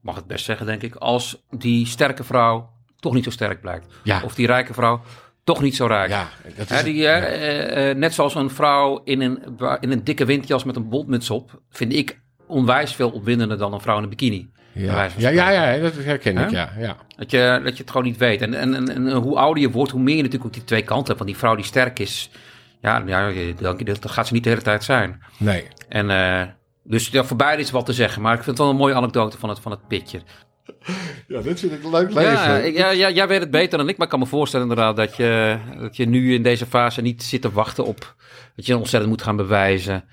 mag het best zeggen denk ik, als die sterke vrouw toch niet zo sterk blijkt.
Ja.
Of die rijke vrouw toch niet zo rijk.
Ja, dat is...
Hè, die, eh, eh, eh, net zoals een vrouw in een, in een dikke windjas met een bontmuts op, vind ik onwijs veel opwindender dan een vrouw in een bikini.
Ja. Ja, ja, dat herken ik, ja. ja.
Dat je, dat je het gewoon niet weet. En, en, en, en hoe ouder je wordt, hoe meer je natuurlijk ook die twee kanten hebt. Want die vrouw die sterk is, ja, ja dan, dat gaat ze niet de hele tijd zijn.
Nee.
En eh, dus ja, voor beide is wat te zeggen. Maar ik vind het wel een mooie anekdote van het, van het pitje.
Ja, dit vind ik een leuk leven.
Ja, ja, ja, jij weet het beter dan ik. Maar ik kan me voorstellen inderdaad dat je, dat je nu in deze fase niet zit te wachten op... dat je ontzettend moet gaan bewijzen.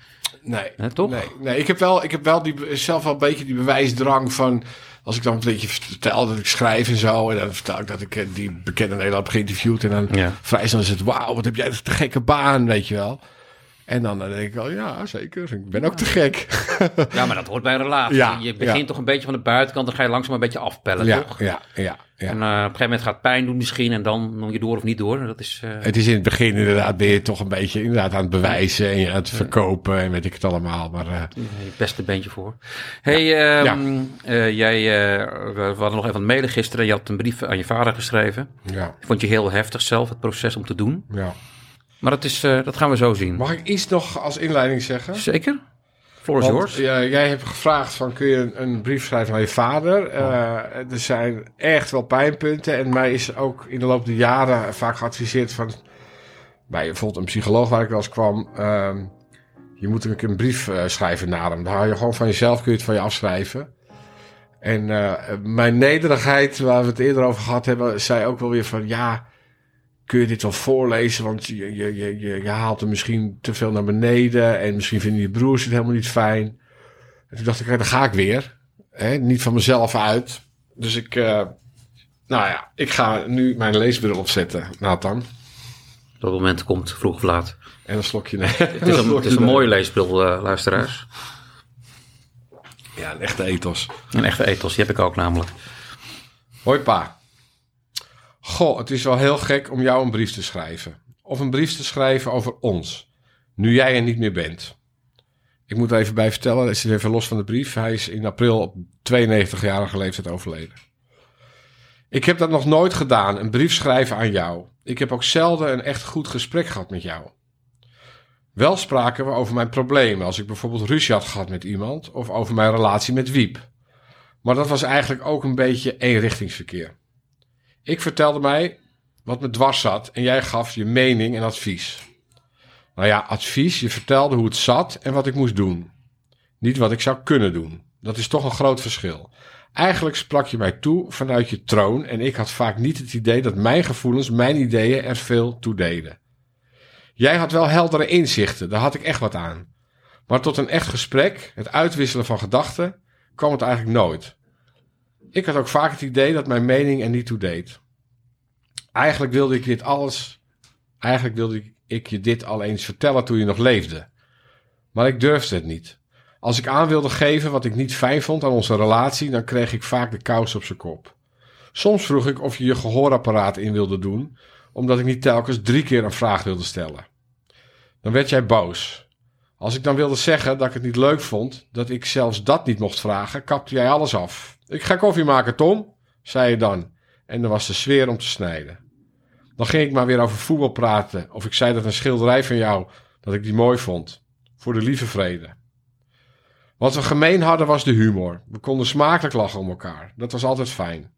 Nee,
toch?
Nee, nee ik heb wel, ik heb wel die, zelf wel een beetje die bewijsdrang van... Als ik dan een beetje vertel dat ik schrijf en zo... en dan vertel ik dat ik eh, die bekende Nederland heb geïnterviewd... en dan
Ja.
vrij snel is het... wauw, wat heb jij een te gekke baan, weet je wel. En dan, dan denk ik wel, ja, zeker. Ik ben ook te gek. [LAUGHS]
Ja, maar dat hoort bij een relatie.
Ja,
je begint
ja.
toch een beetje van de buitenkant... dan ga je langzaam een beetje afpellen,
ja,
toch?
ja, ja, ja.
En eh, op een gegeven moment gaat het pijn doen misschien... en dan nog je door of niet door. Dat is... eh,
Het is in het begin inderdaad, ben je toch een beetje inderdaad aan het bewijzen... en aan het verkopen en weet ik het allemaal. Maar eh,
je beste beentje voor. hey, ehm, eh, jij, eh, we we hadden nog even aan het mailen gisteren. Je had een brief aan je vader geschreven.
ja,
Vond je heel heftig zelf, het proces om te doen.
ja.
Maar dat, is, eh, dat gaan we zo zien.
Mag ik iets nog als inleiding zeggen?
Zeker? Floor is yours.
ja, jij hebt gevraagd van kun je een, een brief schrijven aan je vader.
Oh.
Eh, er zijn echt wel pijnpunten. En mij is ook in de loop der jaren vaak geadviseerd van... Bij bijvoorbeeld een psycholoog waar ik wel eens kwam... ehm, je moet een, een brief eh, schrijven naar hem. Dan hou je gewoon van jezelf, kun je het van je afschrijven. En eh, mijn nederigheid, waar we het eerder over gehad hebben... zei ook wel weer van ja... Kun je dit wel voorlezen? Want je, je, je, je, je haalt hem misschien te veel naar beneden. En misschien vinden je broers het helemaal niet fijn. En toen dacht ik, dan ga ik weer. Hè? Niet van mezelf uit. Dus ik, eh, nou ja, ik ga nu mijn leesbril opzetten, Nathan.
Dat moment komt, vroeg of laat.
En een slokje nee.
Het is [LAUGHS] een, het is een mooie leesbril, eh, luisteraars.
Ja, een echte ethos.
Een echte ethos, die heb ik ook namelijk.
Hoi pa. Goh, het is wel heel gek om jou een brief te schrijven. Of een brief te schrijven over ons. Nu jij er niet meer bent. Ik moet er even bij vertellen, het is even los van de brief. Hij is in april op 92-jarige leeftijd overleden. Ik heb dat nog nooit gedaan, een brief schrijven aan jou. Ik heb ook zelden een echt goed gesprek gehad met jou. Wel spraken we over mijn problemen, als ik bijvoorbeeld ruzie had gehad met iemand, of over mijn relatie met Wiep. Maar dat was eigenlijk ook een beetje eenrichtingsverkeer. Ik vertelde mij wat me dwars zat en jij gaf je mening en advies. Nou ja, advies, je vertelde hoe het zat en wat ik moest doen. Niet wat ik zou kunnen doen. Dat is toch een groot verschil. Eigenlijk sprak je mij toe vanuit je troon en ik had vaak niet het idee dat mijn gevoelens, mijn ideeën er veel toe deden. Jij had wel heldere inzichten, daar had ik echt wat aan. Maar tot een echt gesprek, het uitwisselen van gedachten, kwam het eigenlijk nooit. Ik had ook vaak het idee dat mijn mening er niet toe deed. Eigenlijk wilde ik dit alles. Eigenlijk wilde ik je dit al eens vertellen toen je nog leefde. Maar ik durfde het niet. Als ik aan wilde geven wat ik niet fijn vond aan onze relatie, dan kreeg ik vaak de kous op zijn kop. Soms vroeg ik of je je gehoorapparaat in wilde doen, omdat ik niet telkens drie keer een vraag wilde stellen. Dan werd jij boos. Als ik dan wilde zeggen dat ik het niet leuk vond, dat ik zelfs dat niet mocht vragen, kapte jij alles af. Ik ga koffie maken, Tom, zei je dan. En dan was de sfeer om te snijden. Dan ging ik maar weer over voetbal praten, of ik zei dat een schilderij van jou, dat ik die mooi vond. Voor de lieve vrede. Wat we gemeen hadden was de humor. We konden smakelijk lachen om elkaar. Dat was altijd fijn.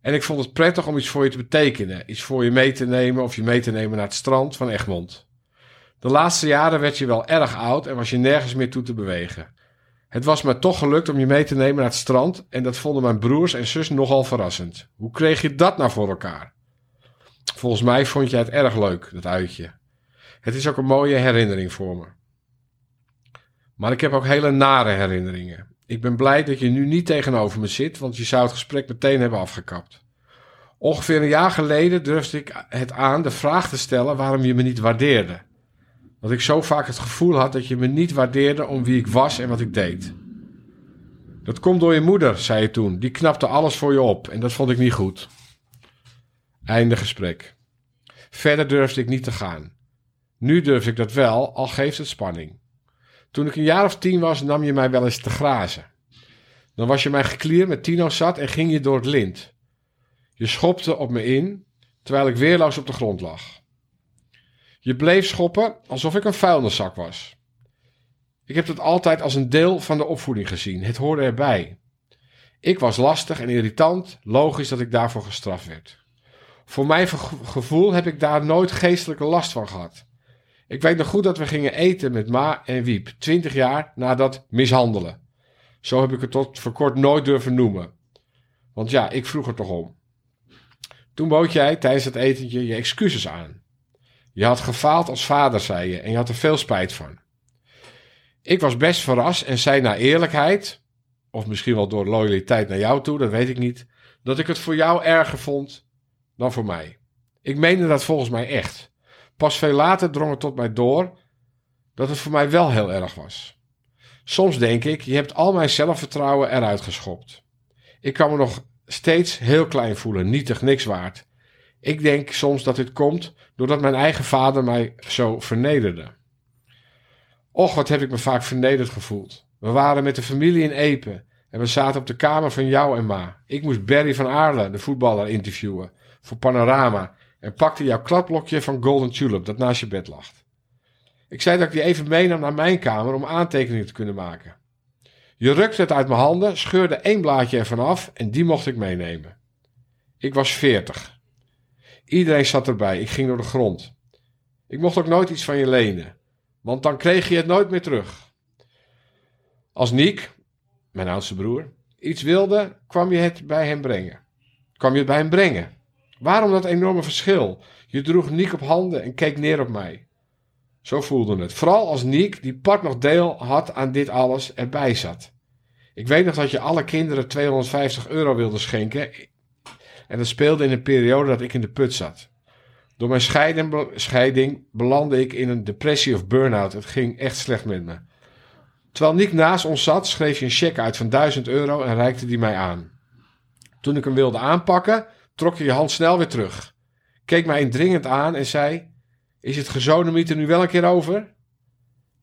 En ik vond het prettig om iets voor je te betekenen. Iets voor je mee te nemen of je mee te nemen naar het strand van Egmond. De laatste jaren werd je wel erg oud en was je nergens meer toe te bewegen. Het was me toch gelukt om je mee te nemen naar het strand en dat vonden mijn broers en zus nogal verrassend. Hoe kreeg je dat nou voor elkaar? Volgens mij vond jij het erg leuk, dat uitje. Het is ook een mooie herinnering voor me. Maar ik heb ook hele nare herinneringen. Ik ben blij dat je nu niet tegenover me zit, want je zou het gesprek meteen hebben afgekapt. Ongeveer een jaar geleden durfde ik het aan de vraag te stellen waarom je me niet waardeerde. Dat ik zo vaak het gevoel had dat je me niet waardeerde om wie ik was en wat ik deed. Dat komt door je moeder, zei je toen. Die knapte alles voor je op en dat vond ik niet goed. Einde gesprek. Verder durfde ik niet te gaan. Nu durf ik dat wel, al geeft het spanning. Toen ik een jaar of tien was, nam je mij wel eens te grazen. Dan was je mij geklier met Tino zat en ging je door het lint. Je schopte op me in, terwijl ik weerloos op de grond lag. Je bleef schoppen alsof ik een vuilniszak was. Ik heb dat altijd als een deel van de opvoeding gezien. Het hoorde erbij. Ik was lastig en irritant, logisch dat ik daarvoor gestraft werd. Voor mijn gevoel heb ik daar nooit geestelijke last van gehad. Ik weet nog goed dat we gingen eten met Ma en Wiep, twintig jaar na dat mishandelen. Zo heb ik het tot voor kort nooit durven noemen. Want ja, ik vroeg er toch om. Toen bood jij tijdens het etentje je excuses aan. Je had gefaald als vader, zei je, en je had er veel spijt van. Ik was best verrast en zei naar eerlijkheid, of misschien wel door loyaliteit naar jou toe, dat weet ik niet, dat ik het voor jou erger vond dan voor mij. Ik meende dat volgens mij echt. Pas veel later drong het tot mij door dat het voor mij wel heel erg was. Soms denk ik, je hebt al mijn zelfvertrouwen eruit geschopt. Ik kan me nog steeds heel klein voelen, nietig, niks waard. Ik denk soms dat dit komt doordat mijn eigen vader mij zo vernederde. Och, wat heb ik me vaak vernederd gevoeld. We waren met de familie in Epen en we zaten op de kamer van jou en ma. Ik moest Barry van Aarle, de voetballer, interviewen voor Panorama en pakte jouw kladblokje van Golden Tulip dat naast je bed lag. Ik zei dat ik die even meenam naar mijn kamer om aantekeningen te kunnen maken. Je rukte het uit mijn handen, scheurde één blaadje ervan af en die mocht ik meenemen. Ik was veertig. Iedereen zat erbij, ik ging door de grond. Ik mocht ook nooit iets van je lenen, want dan kreeg je het nooit meer terug. Als Niek, mijn oudste broer, iets wilde, kwam je het bij hem brengen. Kwam je het bij hem brengen. Waarom dat enorme verschil? Je droeg Niek op handen en keek neer op mij. Zo voelde het. Vooral als Niek, die part nog deel had aan dit alles, erbij zat. Ik weet nog dat je alle kinderen 250 euro wilde schenken. En dat speelde in een periode dat ik in de put zat. Door mijn scheiding, belandde ik in een depressie of burn-out. Het ging echt slecht met me. Terwijl Niek naast ons zat, schreef je een cheque uit van 1000 euro en reikte die mij aan. Toen ik hem wilde aanpakken, trok je je hand snel weer terug, keek mij indringend aan en zei: Is het gezonemiet er nu wel een keer over?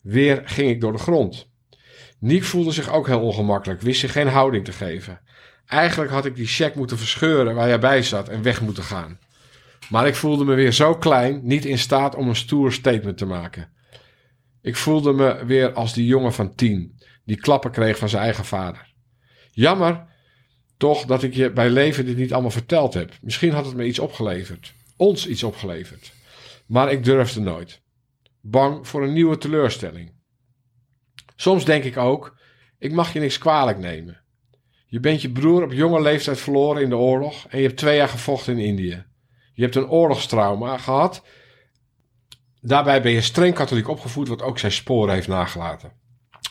Weer ging ik door de grond. Niek voelde zich ook heel ongemakkelijk, wist zich geen houding te geven. Eigenlijk had ik die cheque moeten verscheuren waar jij bij zat en weg moeten gaan. Maar ik voelde me weer zo klein, niet in staat om een stoer statement te maken. Ik voelde me weer als die jongen van tien, die klappen kreeg van zijn eigen vader. Jammer toch dat ik je bij leven dit niet allemaal verteld heb. Misschien had het me iets opgeleverd. Ons iets opgeleverd. Maar ik durfde nooit. Bang voor een nieuwe teleurstelling. Soms denk ik ook, ik mag je niks kwalijk nemen. Je bent je broer op jonge leeftijd verloren in de oorlog en je hebt twee jaar gevochten in Indië. Je hebt een oorlogstrauma gehad. Daarbij ben je streng katholiek opgevoed, wat ook zijn sporen heeft nagelaten.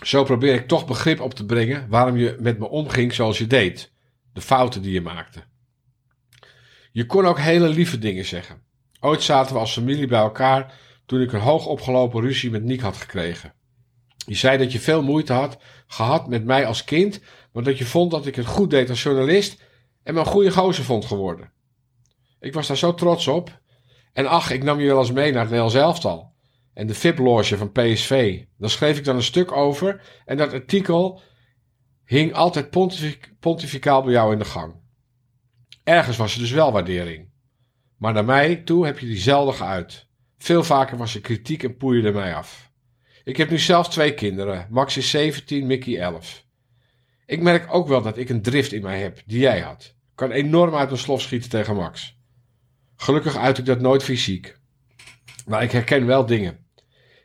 Zo probeer ik toch begrip op te brengen waarom je met me omging zoals je deed de fouten die je maakte. Je kon ook hele lieve dingen zeggen. Ooit zaten we als familie bij elkaar toen ik een hoogopgelopen ruzie met Niek had gekregen. Je zei dat je veel moeite had gehad met mij als kind, maar dat je vond dat ik het goed deed als journalist en een goede gozer vond geworden. Ik was daar zo trots op. En ach, ik nam je wel eens mee naar het Nederlands elftal. en de VIP-loge van PSV. Daar schreef ik dan een stuk over en dat artikel hing altijd pontific pontificaal bij jou in de gang. Ergens was er dus wel waardering. Maar naar mij toe heb je die zelden geuit. Veel vaker was er kritiek en poeierde mij af. Ik heb nu zelf twee kinderen. Max is 17, Mickey 11. Ik merk ook wel dat ik een drift in mij heb, die jij had. Kan enorm uit mijn slof schieten tegen Max. Gelukkig uit ik dat nooit fysiek. Maar ik herken wel dingen.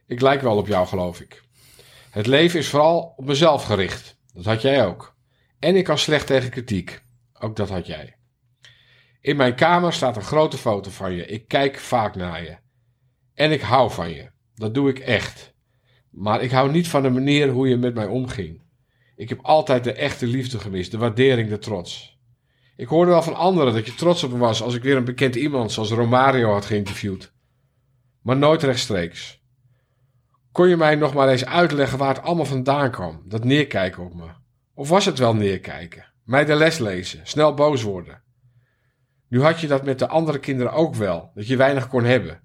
Ik lijk wel op jou, geloof ik. Het leven is vooral op mezelf gericht. Dat had jij ook. En ik kan slecht tegen kritiek. Ook dat had jij. In mijn kamer staat een grote foto van je. Ik kijk vaak naar je. En ik hou van je. Dat doe ik echt. Maar ik hou niet van de manier hoe je met mij omging. Ik heb altijd de echte liefde gemist, de waardering, de trots. Ik hoorde wel van anderen dat je trots op me was als ik weer een bekend iemand zoals Romario had geïnterviewd. Maar nooit rechtstreeks. Kon je mij nog maar eens uitleggen waar het allemaal vandaan kwam, dat neerkijken op me? Of was het wel neerkijken? Mij de les lezen, snel boos worden. Nu had je dat met de andere kinderen ook wel, dat je weinig kon hebben.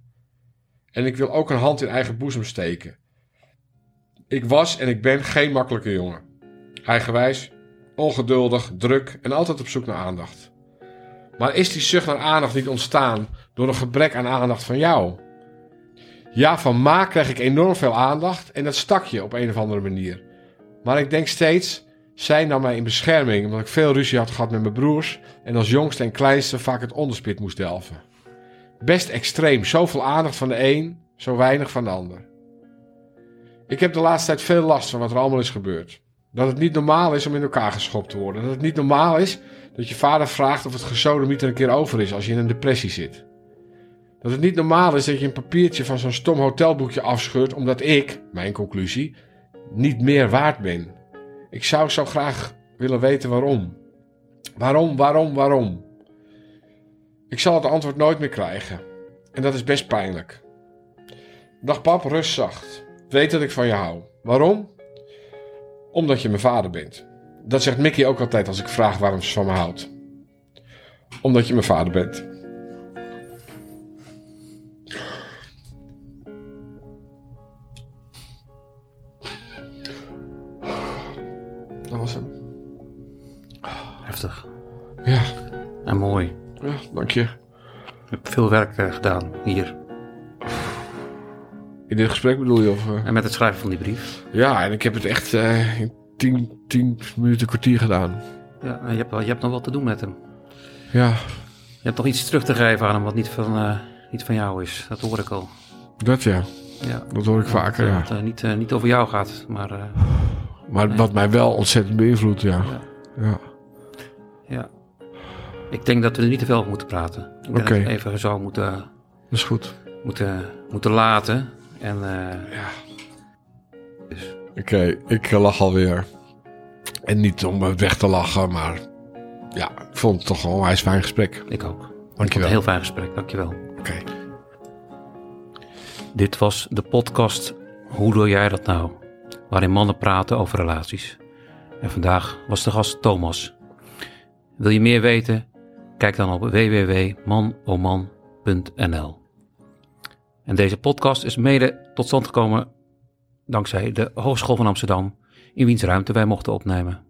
En ik wil ook een hand in eigen boezem steken. Ik was en ik ben geen makkelijke jongen. Eigenwijs, ongeduldig, druk en altijd op zoek naar aandacht. Maar is die zucht naar aandacht niet ontstaan door een gebrek aan aandacht van jou? Ja, van Ma krijg ik enorm veel aandacht en dat stak je op een of andere manier. Maar ik denk steeds, zij nam mij in bescherming omdat ik veel ruzie had gehad met mijn broers en als jongste en kleinste vaak het onderspit moest delven. Best extreem, zoveel aandacht van de een, zo weinig van de ander. Ik heb de laatste tijd veel last van wat er allemaal is gebeurd. Dat het niet normaal is om in elkaar geschopt te worden. Dat het niet normaal is dat je vader vraagt of het gesodemiet er een keer over is als je in een depressie zit. Dat het niet normaal is dat je een papiertje van zo'n stom hotelboekje afscheurt omdat ik, mijn conclusie, niet meer waard ben. Ik zou zo graag willen weten waarom. Waarom, waarom, waarom? Ik zal het antwoord nooit meer krijgen. En dat is best pijnlijk. Dag pap, rust zacht. Weet dat ik van je hou. Waarom? Omdat je mijn vader bent. Dat zegt Mickey ook altijd als ik vraag waarom ze van me houdt. Omdat je mijn vader bent. Dat was hem.
Heftig.
Ja,
En mooi.
ja dank je.
Je hebt veel werk eh, gedaan hier.
In dit gesprek bedoel je? Of, eh?
En met het schrijven van die brief.
Ja, en ik heb het echt eh, in tien, tien minuten, kwartier gedaan.
Ja, en je hebt, je hebt nog wat te doen met hem.
Ja,
Je hebt nog iets terug te geven aan hem wat niet van, eh, niet van jou is. Dat hoor ik al.
dat ja.
Ja.
Dat hoor ik vaker, ja.
Dat niet, niet over jou gaat, maar
Maar wat mij wel ontzettend beïnvloedt, ja.
Ja.
Ja,
ja. Ik denk dat we er niet te veel over moeten praten. Ik denk
Oké.
dat we even zo moeten,
dat is goed.
moeten, moeten laten. En eh,
Ja.
dus,
Oké, ik eh, lach alweer. En niet om me weg te lachen, maar ja, ik vond het toch wel een wijs fijn gesprek.
ik ook. Ik vond het
Dankjewel.
een heel fijn gesprek, dankjewel.
Oké.
Dit was de podcast Hoe doe jij dat nou? Waarin mannen praten over relaties. En vandaag was de gast Thomas. Wil je meer weten? Kijk dan op www.manoman.nl. En deze podcast is mede tot stand gekomen dankzij de Hogeschool van Amsterdam, in wiens ruimte wij mochten opnemen.